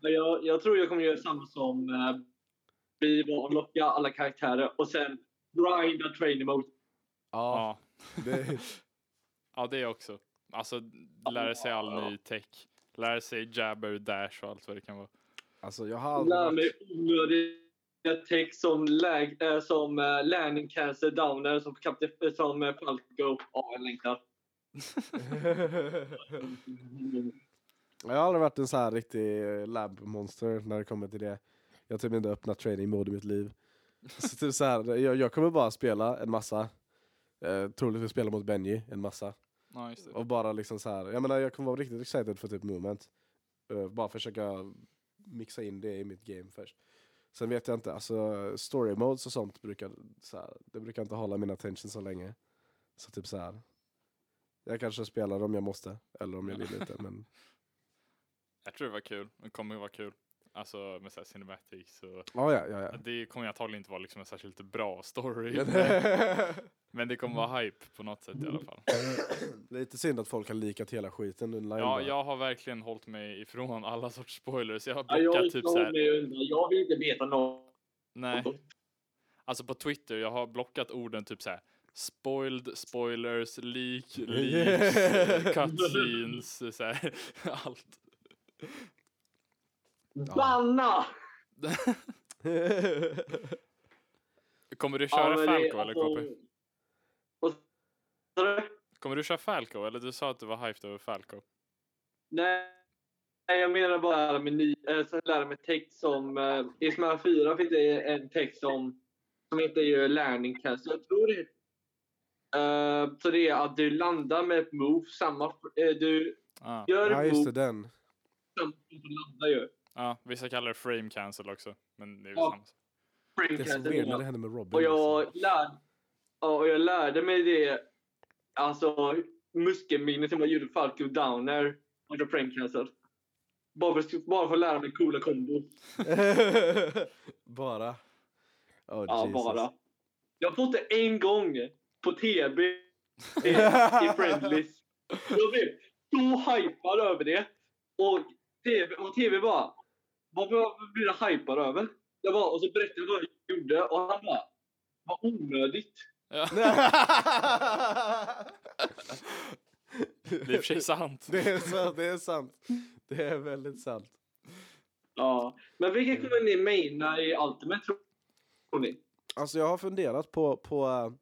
Speaker 3: Jag, jag tror jag kommer göra samma som eh, Bivo och locka alla karaktärer och sen grinda training mode.
Speaker 2: Ja,
Speaker 1: Ja.
Speaker 2: Det,
Speaker 1: ja, det också. Alltså lära sig all ny tech. Lära sig jabber, dash och allt vad det kan vara.
Speaker 2: alltså jag har aldrig
Speaker 3: Lär
Speaker 2: varit...
Speaker 3: mig onödiga text som, läg, äh, som äh, landing cancer downer som, kapten, äh, som äh, Falco. Ja, jag längtar. (laughs)
Speaker 2: Jag har aldrig varit en så här riktig eh, lab-monster när det kommer till det. Jag har typ inte öppnat training mode i mitt liv. Så typ så här, jag, jag kommer bara spela en massa. Eh, troligtvis spela mot Benji en massa.
Speaker 1: Ja, just det.
Speaker 2: Och bara liksom så här, jag menar jag kommer vara riktigt excited för typ moment. Eh, bara försöka mixa in det i mitt game först. Sen vet jag inte, alltså story modes och sånt brukar, så här, det brukar inte hålla min attention så länge. Så typ så här. Jag kanske spelar om jag måste, eller om jag vill inte. Men (laughs)
Speaker 1: Jag tror det var kul. Det kommer ju vara kul. Alltså med så här cinematics och
Speaker 2: ja, ja, ja. ja.
Speaker 1: det kommer antagligen inte vara liksom en särskilt bra story. (laughs) Men det kommer vara hype på något sätt i alla fall. (clears throat)
Speaker 2: Lite synd att folk har likat hela skiten online.
Speaker 1: Ja, jag har verkligen hållit mig ifrån alla sorts spoilers. Jag har
Speaker 3: Ja, jag,
Speaker 1: blockat typ så här.
Speaker 3: jag vill inte veta något.
Speaker 1: Nej, alltså på Twitter, jag har blockat orden typ så här. Spoiled, spoilers, leak, leaks, (laughs) cutscenes, så här, (laughs) allt.
Speaker 3: Banna! (laughs)
Speaker 1: Kommer du köra
Speaker 3: det-
Speaker 1: Falco eller
Speaker 3: alltså-
Speaker 1: KP?
Speaker 3: Vad sa du?
Speaker 1: Kommer du köra Falco eller du sa att du var hyped över Falco?
Speaker 3: Nej, nej, jag menar bara lära mig, ny, äh, lära mig text som... Äh, I Smash 4 finns det en text som, som inte är learning cast. Jag tror det Uh, så det är att du landar med ett move, samma... Uh, du
Speaker 1: Ah.
Speaker 3: gör
Speaker 2: ja,
Speaker 3: ett
Speaker 2: just det,
Speaker 3: move,
Speaker 2: den.
Speaker 3: samma som du landar gör.
Speaker 1: Ja, vissa kallar det frame cancel också. Men det är väl
Speaker 3: Ja.
Speaker 1: samma sak.
Speaker 3: Frame
Speaker 2: Det är när det händer med Robin.
Speaker 3: Och jag,
Speaker 2: liksom.
Speaker 3: lär, ja, och jag lärde mig det, alltså muskelminnet som jag gjorde Falco Downer och jag prank cancel. Bara för, bara för att lära mig coola kombo. (laughs)
Speaker 2: bara. Oh,
Speaker 3: Ja,
Speaker 2: Jesus.
Speaker 3: bara. Jag har fått det en gång på TB i, (laughs) i Friendlies. Jag blev så hypad över det. Och TV, och TV bara, varför blir du hypad över? Jag bara, och så berättade jag vad jag gjorde och han bara, vad onödigt.
Speaker 1: Ja, (laughs) det är i och för sig sant.
Speaker 2: det är sant, det är sant. Det är väldigt sant.
Speaker 3: Ja. Men vilka kommer ni maina i Ultimate tror ni?
Speaker 2: Alltså jag har funderat på, på,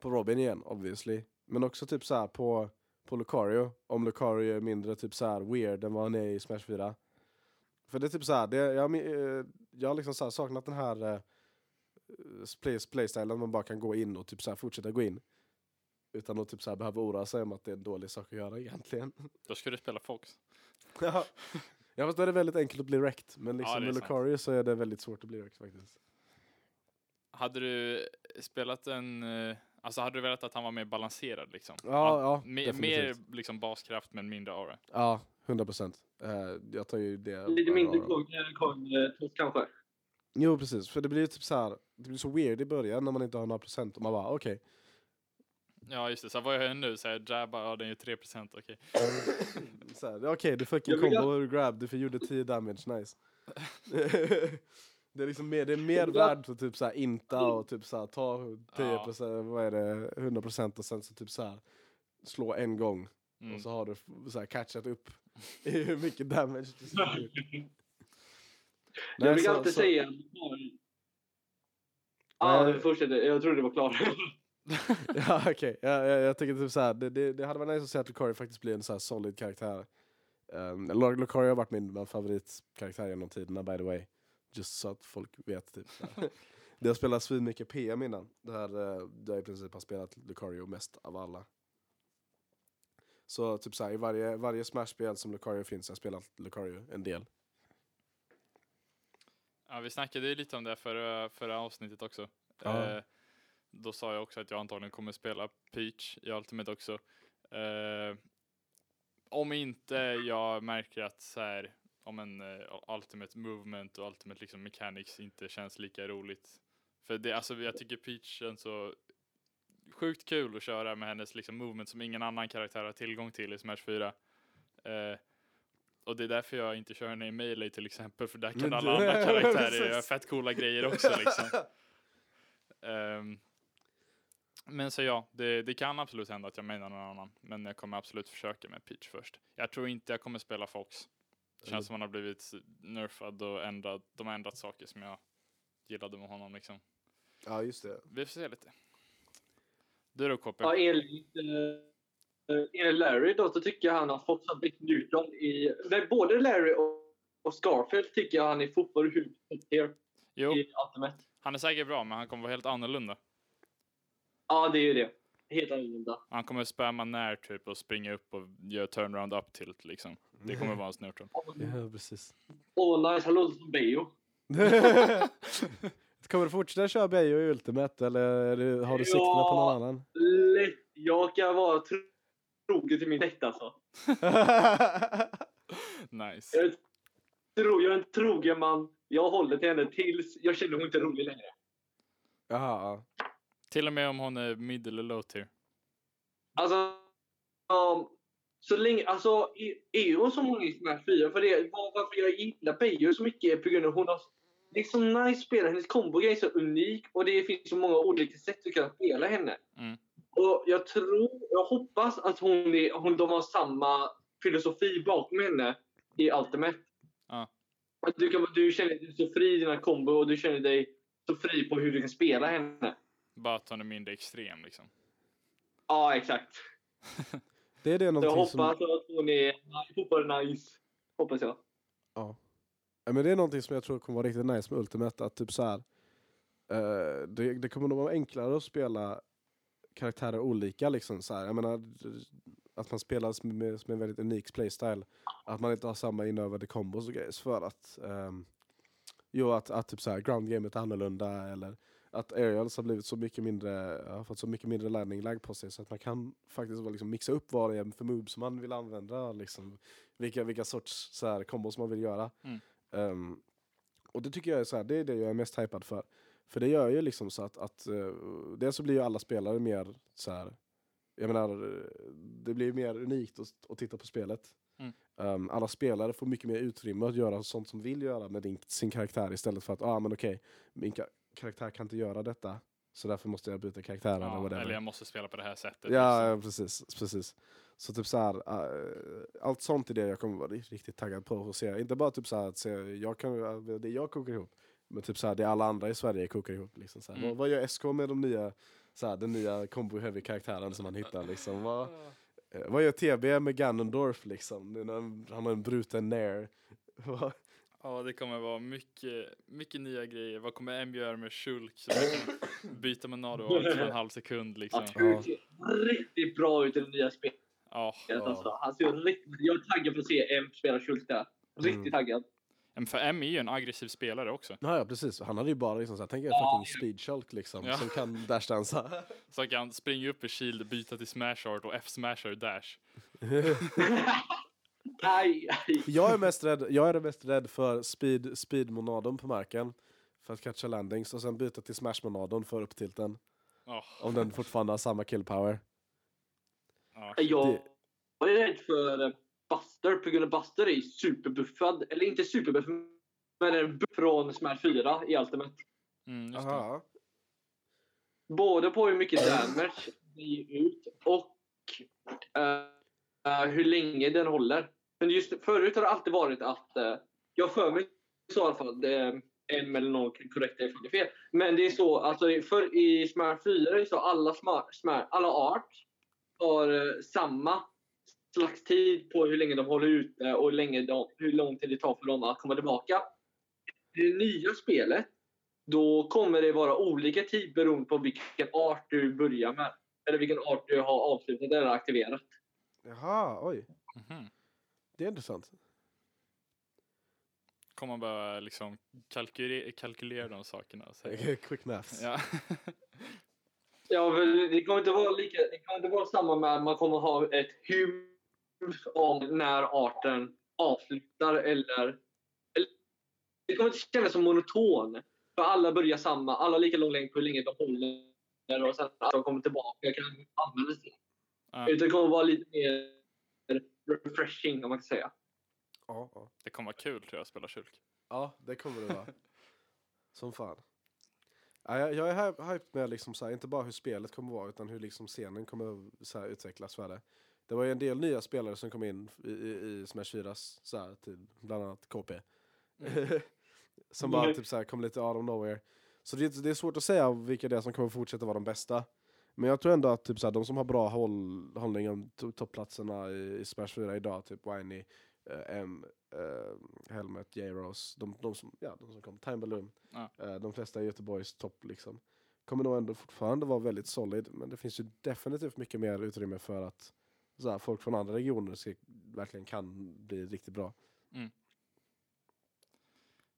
Speaker 2: på Robin igen, obviously. Men också typ så här på, på Lucario. Om Lucario är mindre typ så här weird än vad han är i Smash 4. För det är typ så här, det, jag, eh, jag har liksom så saknat den här eh, play, playstylen man bara kan gå in och typ så fortsätta gå in. Utan att typ så behöva oroa sig om att det är en dålig sak att göra egentligen. (laughs)
Speaker 1: Då ska du spela Fox.
Speaker 2: ja, ja fast då är det väldigt enkelt att bli wrecked. Men liksom
Speaker 1: Ja,
Speaker 2: med. Lucario så är det väldigt svårt att bli wrecked faktiskt.
Speaker 1: Hade du spelat en, eh, alltså hade du velat att han var mer balanserad liksom?
Speaker 2: Ja, ja,
Speaker 1: mer, mer liksom baskraft men mindre aura.
Speaker 2: Ja, 100 procent. Uh, jag tar ju det.
Speaker 3: Lite mindre kung eh, kanske?
Speaker 2: Jo, precis. För det blir ju typ så här, det blir så weird i början när man inte har några procent och man bara okej.
Speaker 1: Ja just det, så vad jag gör nu så jag jabbar, ja den är ju 3% okej. (laughs)
Speaker 2: Så här, Okej, du fick en
Speaker 3: Jag vill-
Speaker 2: combo och grab, du gjorde 10 damage, nice. (laughs) det är liksom mer, det är mer värt att typ så här inta och typ så här ta 10 procent, vad är det, 100 procent och sen så typ så här slå en gång
Speaker 1: Mm.
Speaker 2: och så har du f- så här catchat upp (laughs) i hur mycket damage du slår ut.
Speaker 3: Jag brukar
Speaker 2: så-
Speaker 3: alltid
Speaker 2: så-
Speaker 3: säga... Ja, ah, fortsätter. Jag trodde det var klart. (laughs)
Speaker 2: Ja okej, jag, jag, jag tycker typ såhär, det, det, det hade varit nice att se att Lucario faktiskt blir en så här solid karaktär. Um, Lucario har varit min favoritkaraktär genom tiderna by the way. Just så att folk vet typ. så (laughs) det har spelat svin mycket PM innan. Det eh, där jag i princip har spelat Lucario mest av alla. Så typ såhär, i varje, varje Smash-spel som Lucario finns har jag spelat Lucario en del.
Speaker 1: Ja, vi snackade ju lite om det förra, förra avsnittet också.
Speaker 2: Ja.
Speaker 1: Eh, då sa jag också att jag antagligen kommer spela Peach i Ultimate också. Eh, om inte jag märker att så här, om en eh, Ultimate Movement och Ultimate liksom Mechanics inte känns lika roligt. För det, alltså jag tycker Peach känns så sjukt kul att köra med hennes liksom movement som ingen annan karaktär har tillgång till i Smash 4. Eh, och det är därför jag inte kör henne i Melee till exempel, för där kan
Speaker 2: Men
Speaker 1: alla andra (laughs) karaktärer göra fett coola grejer också liksom. Ehm, men så ja, det, det kan absolut hända att jag menar någon annan, men jag kommer absolut försöka med Peach först. Jag tror inte jag kommer spela Fox. Det känns som han har blivit nerfad och ändrat, de har ändrat saker som jag gillade med honom liksom.
Speaker 2: Ja just det.
Speaker 1: Vi får se lite. Du då KP?
Speaker 3: ja, enligt, eh, eh, enligt Larry då, så tycker jag han har fått Subject Newton i... Nej, både Larry och, och Scarfield tycker jag han är fotboll hur
Speaker 1: Jo,
Speaker 3: i Ultimate.
Speaker 1: han är säkert bra, men han kommer vara helt annorlunda.
Speaker 3: Ja, det är ju det. Helt annorlunda.
Speaker 1: Han kommer spamma när typ och springa upp och göra turnaround up tilt liksom. Det kommer vara hans Newton.
Speaker 2: Ja precis.
Speaker 3: Åh, nice. Han låter som Beo. (laughs)
Speaker 2: Kommer du fortsätta köra Beijo i Ultimate eller är har du sikte på någon annan?
Speaker 3: Jag kan vara tro- trogen till min däck alltså. (laughs)
Speaker 1: Nice.
Speaker 3: Jag är, tro, jag är en trogen man. Jag håller till henne tills jag känner hon inte är rolig längre.
Speaker 2: Jaha, ja.
Speaker 1: Till och med om hon är mid eller low tier.
Speaker 3: Alltså, um, så länge, alltså som hon är i Smash 4, för det, var- varför jag gillar Beijo så mycket är på grund av hon har det är så nice spelare, hennes kombogrej är så unik och det finns så många olika sätt du kan spela henne.
Speaker 1: Mm.
Speaker 3: Och jag tror, jag hoppas att hon, är, hon de har samma filosofi bakom henne i Ultimate.
Speaker 1: Ja.
Speaker 3: Att du, kan, du känner dig så fri i dina kombo och du känner dig så fri på hur du kan spela henne.
Speaker 1: Bara att hon är mindre extrem liksom.
Speaker 3: Ja, exakt.
Speaker 2: Det är det
Speaker 3: Så jag
Speaker 2: någonting
Speaker 3: hoppas
Speaker 2: som...
Speaker 3: att hon är fortfarande nice. Hoppas jag.
Speaker 2: Ja. Ja, men det är någonting som jag tror kommer vara riktigt nice med Ultimate. Att typ så här, uh, det, det kommer nog vara enklare att spela karaktärer olika. Liksom, så här. Jag menar, att man spelar som med, som en väldigt unik playstyle. Att man inte har samma inövade kombos och grejer. För att, um, jo, att, att typ så här, ground gamet är annorlunda. Eller att aerials har blivit så mycket mindre, har fått så mycket mindre landing lag på sig så att man kan faktiskt liksom mixa upp vad det är för moves man vill använda, liksom, vilka, vilka sorts så här, kombos man vill göra.
Speaker 1: Mm.
Speaker 2: Um, och det tycker jag är, så här, det är det jag är mest hypad för. För det gör ju liksom så att, att uh, dels så blir ju alla spelare mer så här. jag menar, det blir mer unikt att, att titta på spelet.
Speaker 1: Mm.
Speaker 2: Um, alla spelare får mycket mer utrymme att göra sånt som vill göra med din, sin karaktär istället för att, ah men okej, min ka karaktär kan inte göra detta. Så därför måste jag byta karaktär eller
Speaker 1: Ja,
Speaker 2: whatever.
Speaker 1: eller jag måste spela på det här sättet.
Speaker 2: Ja,
Speaker 1: liksom.
Speaker 2: ja, precis, precis. Så typ så här, äh, allt sånt är det jag kommer vara riktigt taggad på att se. Inte bara typ så här att se, jag kan, äh, det jag kokar ihop, men typ så här, det alla andra i Sverige kokar ihop. Liksom, så här.
Speaker 1: Mm.
Speaker 2: Vad, vad gör SK med de nya, så här, den nya combo heavy karaktären som han hittar? Liksom? (laughs) Vad, eh, vad gör TB med Ganondorf liksom? När Han har en bruten nair. (laughs)
Speaker 1: Ja, det kommer vara mycket, mycket nya grejer. Vad kommer M göra med Shulk? Så byta med Nado på en halv sekund liksom.
Speaker 3: Ser riktigt bra ut i det nya spelet.
Speaker 1: Ja,
Speaker 2: Ja.
Speaker 3: Alltså. Han ser riktigt, jag är taggad på att se M spela Schultz där. Riktigt
Speaker 2: Mm.
Speaker 3: taggad.
Speaker 1: men för M är ju en aggressiv spelare också.
Speaker 2: Ja, ja precis, han hade ju bara liksom så här, tänk er
Speaker 3: Ja.
Speaker 2: fucking speed shulk liksom,
Speaker 1: Ja.
Speaker 2: som kan dashdansa. (laughs)
Speaker 1: Så han kan springa upp i shield, byta till smash art och F-smashar dash. (laughs)
Speaker 3: aj, aj.
Speaker 2: Jag är, mest rädd, jag är mest rädd för speed, speed-monadon på marken. För att catcha landings och sen byta till smash-monadon för upptilten.
Speaker 1: Ja,
Speaker 2: Om den fortfarande har samma kill power.
Speaker 1: ja.
Speaker 3: Jag
Speaker 2: Det-
Speaker 3: jag är rädd för eh, Buster på grund av Buster är superbuffad. Eller inte superbuffad, men en buff från Smash 4 i Ultimate.
Speaker 1: Mm, det.
Speaker 3: Både på hur mycket damage den ger ut och eh, eh, hur länge den håller. Men just förut har det alltid varit att, uh, jag för mig så i alla fall, det en eller någon kan korrekta ifall det är fel. Men det är så, alltså för i Smash 4 är det så alla, sma- smash, alla art har eh, samma slags tid på hur länge de håller ute och hur, länge de, hur lång tid det tar för dem att komma tillbaka. I det nya spelet då kommer det vara olika tid beroende på vilken art du börjar med. Eller vilken art du har avslutat eller aktiverat.
Speaker 2: Jaha, oj.
Speaker 1: Mhm.
Speaker 2: Det är intressant.
Speaker 1: Kommer man bara liksom kalkylera, kalkylera de sakerna. (laughs)
Speaker 2: Quick maths.
Speaker 1: Ja. (laughs)
Speaker 3: Ja, det kommer inte vara lika, det kommer inte vara samma med att man kommer ha ett hum om när arten avslutar eller, eller det kommer inte kännas som monoton. För alla börjar samma, alla har lika lång längd på hur länge de håller och sen att de kommer tillbaka och kan använda det.
Speaker 1: Ja.
Speaker 3: Utan det kommer vara lite mer refreshing om man kan säga.
Speaker 2: Ja, ja.
Speaker 1: Det kommer vara kul tror jag att spela kyrk.
Speaker 2: ja, det kommer det vara. (laughs) Som fan. Ja, jag, jag är hy- hyped med liksom så här, inte bara hur spelet kommer vara utan hur liksom scenen kommer så här, utvecklas för det. Det var ju en del nya spelare som kom in i, i, i Smash 4 så här, till bland annat KP. (laughs) som bara
Speaker 3: Mm.
Speaker 2: typ så här, kom lite out of nowhere. Så det, det är svårt att säga vilka det är som kommer fortsätta vara de bästa. Men jag tror ändå att typ så de som har bra håll, hållning om to- toppplatserna i, i Smash 4 idag, typ Winey, M, eh, Helmet, J-Rose, de, de, som, ja, de som kom, Time Balloon,
Speaker 1: Ja.
Speaker 2: eh, de flesta i Göteborgs topp liksom. Kommer nog ändå fortfarande vara väldigt solid, men det finns ju definitivt mycket mer utrymme för att så här, folk från andra regioner ska, verkligen kan bli riktigt bra.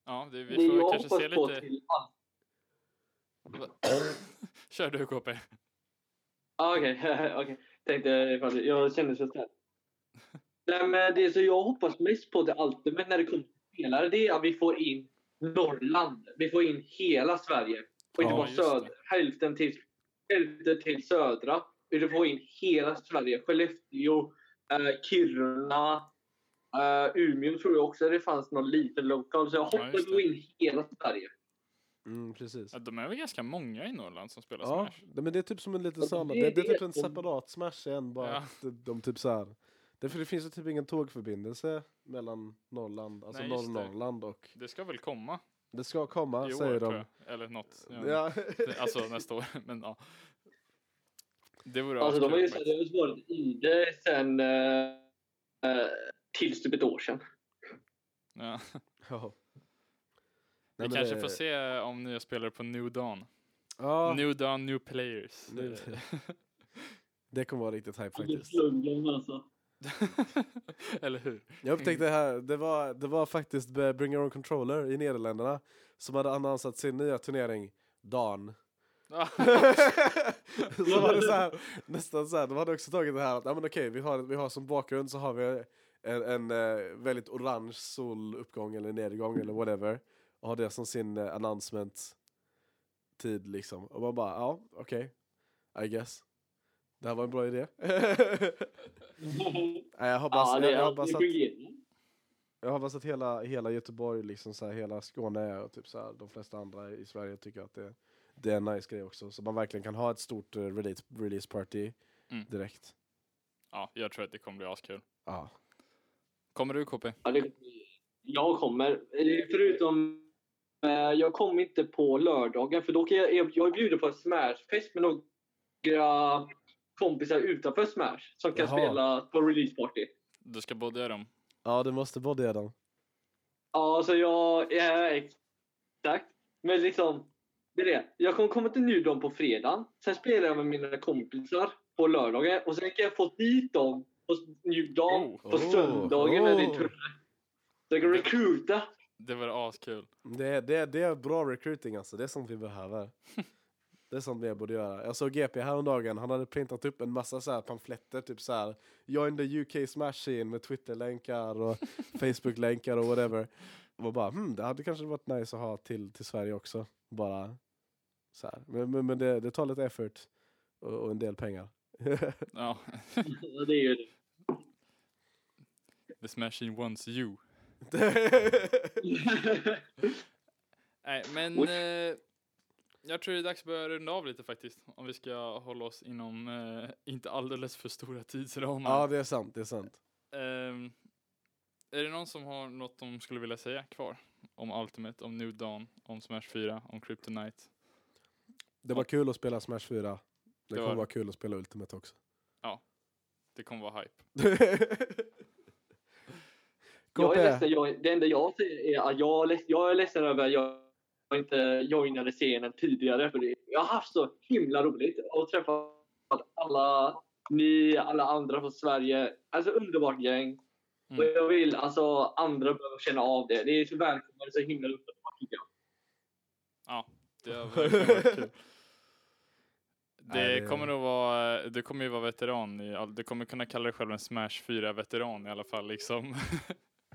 Speaker 1: Ja, det, vi
Speaker 3: det
Speaker 1: får
Speaker 3: jag
Speaker 1: kanske se lite.
Speaker 3: till. (coughs)
Speaker 1: Kör du KP.
Speaker 3: Ah, Okej, (laughs) okej. Tänkte ifall jag kände så starkt. (laughs) Nej, men det som jag hoppas mest på till Ultimate när det kommer till spelare, det är att vi får in Norrland. Vi får in hela Sverige. Och inte
Speaker 2: Ja,
Speaker 3: bara
Speaker 1: just
Speaker 3: söd- hälften, till, hälften till södra. Utan få in hela Sverige. Skellefteå, eh, Kiruna, eh, Umeå tror jag också det fanns någon liten lokal. Så jag
Speaker 1: Ja,
Speaker 3: hoppas vi får in hela Sverige.
Speaker 2: Mm, precis.
Speaker 1: Ja, de är väl ganska många i Norrland som spelar
Speaker 2: Ja,
Speaker 1: Smash.
Speaker 2: det, men det är typ som en liten
Speaker 3: Ja, det
Speaker 2: det,
Speaker 3: är
Speaker 2: det typ
Speaker 3: det.
Speaker 2: en separat Smash än bara
Speaker 1: Ja.
Speaker 2: att de, de typ så här. Därför det finns ju typ ingen tågförbindelse mellan Norrland, alltså
Speaker 1: Nej, just det.
Speaker 2: Norr-Norrland och
Speaker 1: Det ska väl komma
Speaker 2: det ska komma
Speaker 1: i år
Speaker 2: säger
Speaker 1: tror
Speaker 2: de.
Speaker 1: jag. Eller något. Ja.
Speaker 2: Ja.
Speaker 1: Det- Alltså nästa år. (laughs) Men ja. Det vore
Speaker 3: Alltså, de har ju det ju varit i det sen eh, eh, tills typ ett år sedan.
Speaker 1: Ja.
Speaker 2: ja.
Speaker 1: Vi
Speaker 2: Nej, men
Speaker 1: kanske
Speaker 2: det-
Speaker 1: får se om nya spelare på New Dawn.
Speaker 2: Ja,
Speaker 1: New Dawn, new players.
Speaker 2: Nu- (laughs) det kommer vara riktigt hype faktiskt.
Speaker 3: Sluggen alltså. (laughs)
Speaker 1: Eller hur?
Speaker 2: Jag upptäckte det här, det var, det var faktiskt Bring Your Own Controller i Nederländerna som hade annonsat sin nya turnering, Dawn. (laughs) så (laughs) var det så här, nästan så här, de hade också tagit det här att, ja men okej, vi har, vi har som bakgrund så har vi en, en eh, väldigt orange soluppgång eller nedgång eller whatever. Och har det som sin eh, announcement tid liksom. Och man bara, ja okej, I guess. Det här var en bra idé. (laughs) Nej, jag hoppas,
Speaker 3: ja, det,
Speaker 2: jag hoppas att jag hoppas att hela, hela Göteborg, liksom så här, hela Skåne och typ så här, de flesta andra i Sverige tycker att det, det är en nice grej också. Så man verkligen kan ha ett stort uh, release, release party
Speaker 1: Mm.
Speaker 2: direkt.
Speaker 1: Ja, jag tror att det kommer bli askul.
Speaker 2: Ja.
Speaker 1: Kommer du KP?
Speaker 3: Ja, det, jag kommer. Förutom, eh, jag kommer inte på lördagen för då kan jag, jag, jag är bjuden på en Smashfest med några kompisar utanför Smash som kan
Speaker 2: Jaha.
Speaker 3: spela på release party.
Speaker 1: Du ska bodda dem.
Speaker 2: ja, du måste bodda dem.
Speaker 3: Ja, så jag... Ja, exakt. Men liksom, det är det. Jag kommer komma till Dawn på fredagen. Sen spelar jag med mina kompisar på lördagen. Och sen kan jag få dit dem på Dawn
Speaker 1: Oh.
Speaker 3: på
Speaker 2: Oh,
Speaker 3: söndagen när det är
Speaker 2: oh.
Speaker 3: turné. Så jag kan recruita.
Speaker 1: Det var askul.
Speaker 2: Det, är- det, det är bra recruiting alltså, det är sånt vi behöver. (laughs) Det är sånt vi borde göra. Jag såg GP häromdagen, han hade printat upp en massa så här pamfletter, typ så här Join the UK Smash scene med Twitter-länkar och (laughs) Facebook-länkar och whatever. Och bara, hmm, det hade kanske varit nice att ha till, till Sverige också. Bara så här. Men, men, men det, det tar lite effort och, och en del pengar. (laughs)
Speaker 1: Ja,
Speaker 3: Ja, det är ju det.
Speaker 1: the smashing wants you. (laughs) Nej, men
Speaker 3: Oj.
Speaker 1: eh, jag tror det är dags att börja runda av lite faktiskt. Om vi ska hålla oss inom eh, inte alldeles för stora tidsramar.
Speaker 2: ja, det är sant, det är sant.
Speaker 1: Ehm, är det någon som har något de skulle vilja säga kvar? Om Ultimate, om New Dawn, om Smash 4, om Kryptonite?
Speaker 2: Det var kul att spela Smash 4. Det,
Speaker 1: Det
Speaker 2: kommer
Speaker 1: var-
Speaker 2: vara kul att spela Ultimate också.
Speaker 1: Det kommer vara hype. (laughs)
Speaker 3: Jag är ledsen, jag, det enda jag säger är att jag, jag är ledsen över att jag inte joinade scenen tidigare. För det, jag har haft så himla roligt och träffat alla ni, alla andra från Sverige. Alltså underbart gäng. Och
Speaker 1: Mm.
Speaker 3: jag vill alltså andra behöver känna av det. Det är så välkommet, är så himla underbart tycker jag.
Speaker 1: Ja, det har (laughs) verkligen varit kul. Det, kommer nog vara, du kommer ju vara veteran i du kommer kunna kalla dig själv en Smash 4-veteran i alla fall liksom.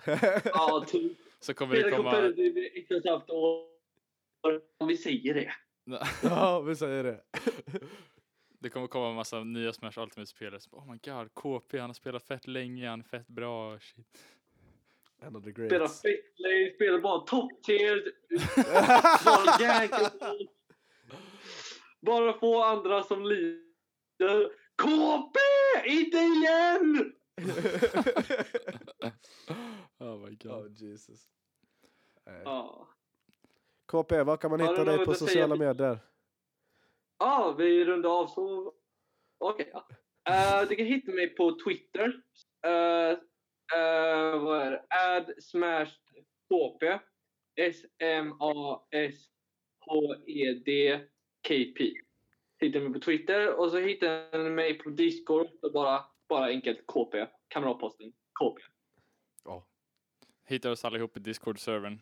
Speaker 1: (laughs)
Speaker 3: Ja, typ.
Speaker 1: Så kommer det komma,
Speaker 3: ett och ett halvt år. Om vi säger det. (laughs)
Speaker 2: ja, vi säger det. (laughs)
Speaker 1: det kommer komma en massa nya Smash Ultimate-spelare som oh my god, KP han har spelat fett länge, han är fett bra, shit.
Speaker 2: En of the greats.
Speaker 3: fetplay, spela bara top tier. Bara jäkla (laughs) Bara få andra som lider. KP! Inte igen!
Speaker 1: oh my god.
Speaker 2: oh Jesus. Nej.
Speaker 3: Ja.
Speaker 2: KP, var kan man hitta dig på sociala medier?
Speaker 3: Ja, vi rundar av så. Okej. ja. Eh, du kan hitta mig på Twitter. Uh, uh, vad är det? Add smashed KP. S-M-A-S-H-E-D-K-P. Hittar mig på Twitter och så hittar ni mig på Discord. Så bara, bara enkelt KP. Kamratposten KP.
Speaker 1: Hittar oss allihop i Discord-servern.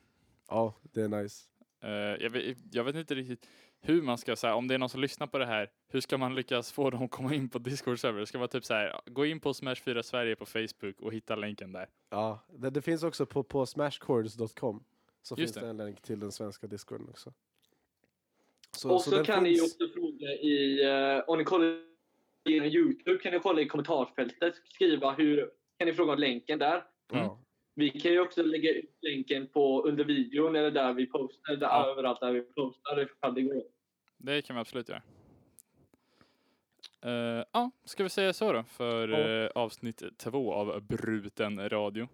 Speaker 2: Ja, det är nice.
Speaker 1: Eh, jag, vet, jag vet inte riktigt hur man ska säga, om det är någon som lyssnar på det här, hur ska man lyckas få dem att komma in på Discord-server? Det ska vara typ så här, gå in på Smash 4 Sverige på Facebook och hitta länken där.
Speaker 2: Ja, det, det finns också på, på smashchords.com. Så
Speaker 1: Just
Speaker 2: finns det en länk till den svenska discorden också.
Speaker 3: och så,
Speaker 2: den
Speaker 3: kan ni
Speaker 2: finns-
Speaker 3: också fråga i, uh, om ni kollar genom Youtube kan ni kolla i kommentarsfältet, skriva hur, kan ni fråga om länken där.
Speaker 2: Ja.
Speaker 3: Vi kan ju också lägga ut länken på under videon eller där vi postar, där
Speaker 1: Ja.
Speaker 3: överallt där vi postar ifall det går.
Speaker 1: Det kan vi absolut göra. Eh, Ja, ska vi säga så då för eh, avsnitt två av Bruten Radio.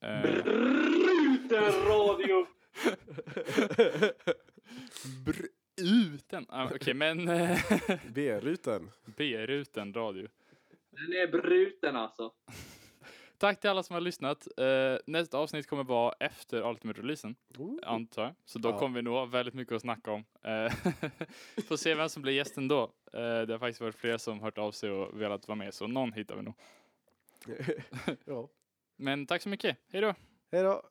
Speaker 1: Eh,
Speaker 3: Bruten radio! (laughs)
Speaker 1: Bruten? Ah, Okej, men eh, (laughs)
Speaker 2: B-ruten.
Speaker 1: B-ruten Radio.
Speaker 3: Den är bruten alltså.
Speaker 1: Tack till alla som har lyssnat. Eh, nästa avsnitt kommer vara efter Ultimate-releasen, antar jag. Så då
Speaker 2: Ja.
Speaker 1: kommer vi nog ha väldigt mycket att snacka om. Eh, (laughs) Får se vem som blir gästen då. Eh, det har faktiskt varit flera som hört av sig och velat vara med, så någon hittar vi nog. (laughs)
Speaker 2: ja.
Speaker 1: Men tack så mycket. Hej då!
Speaker 2: Hej då.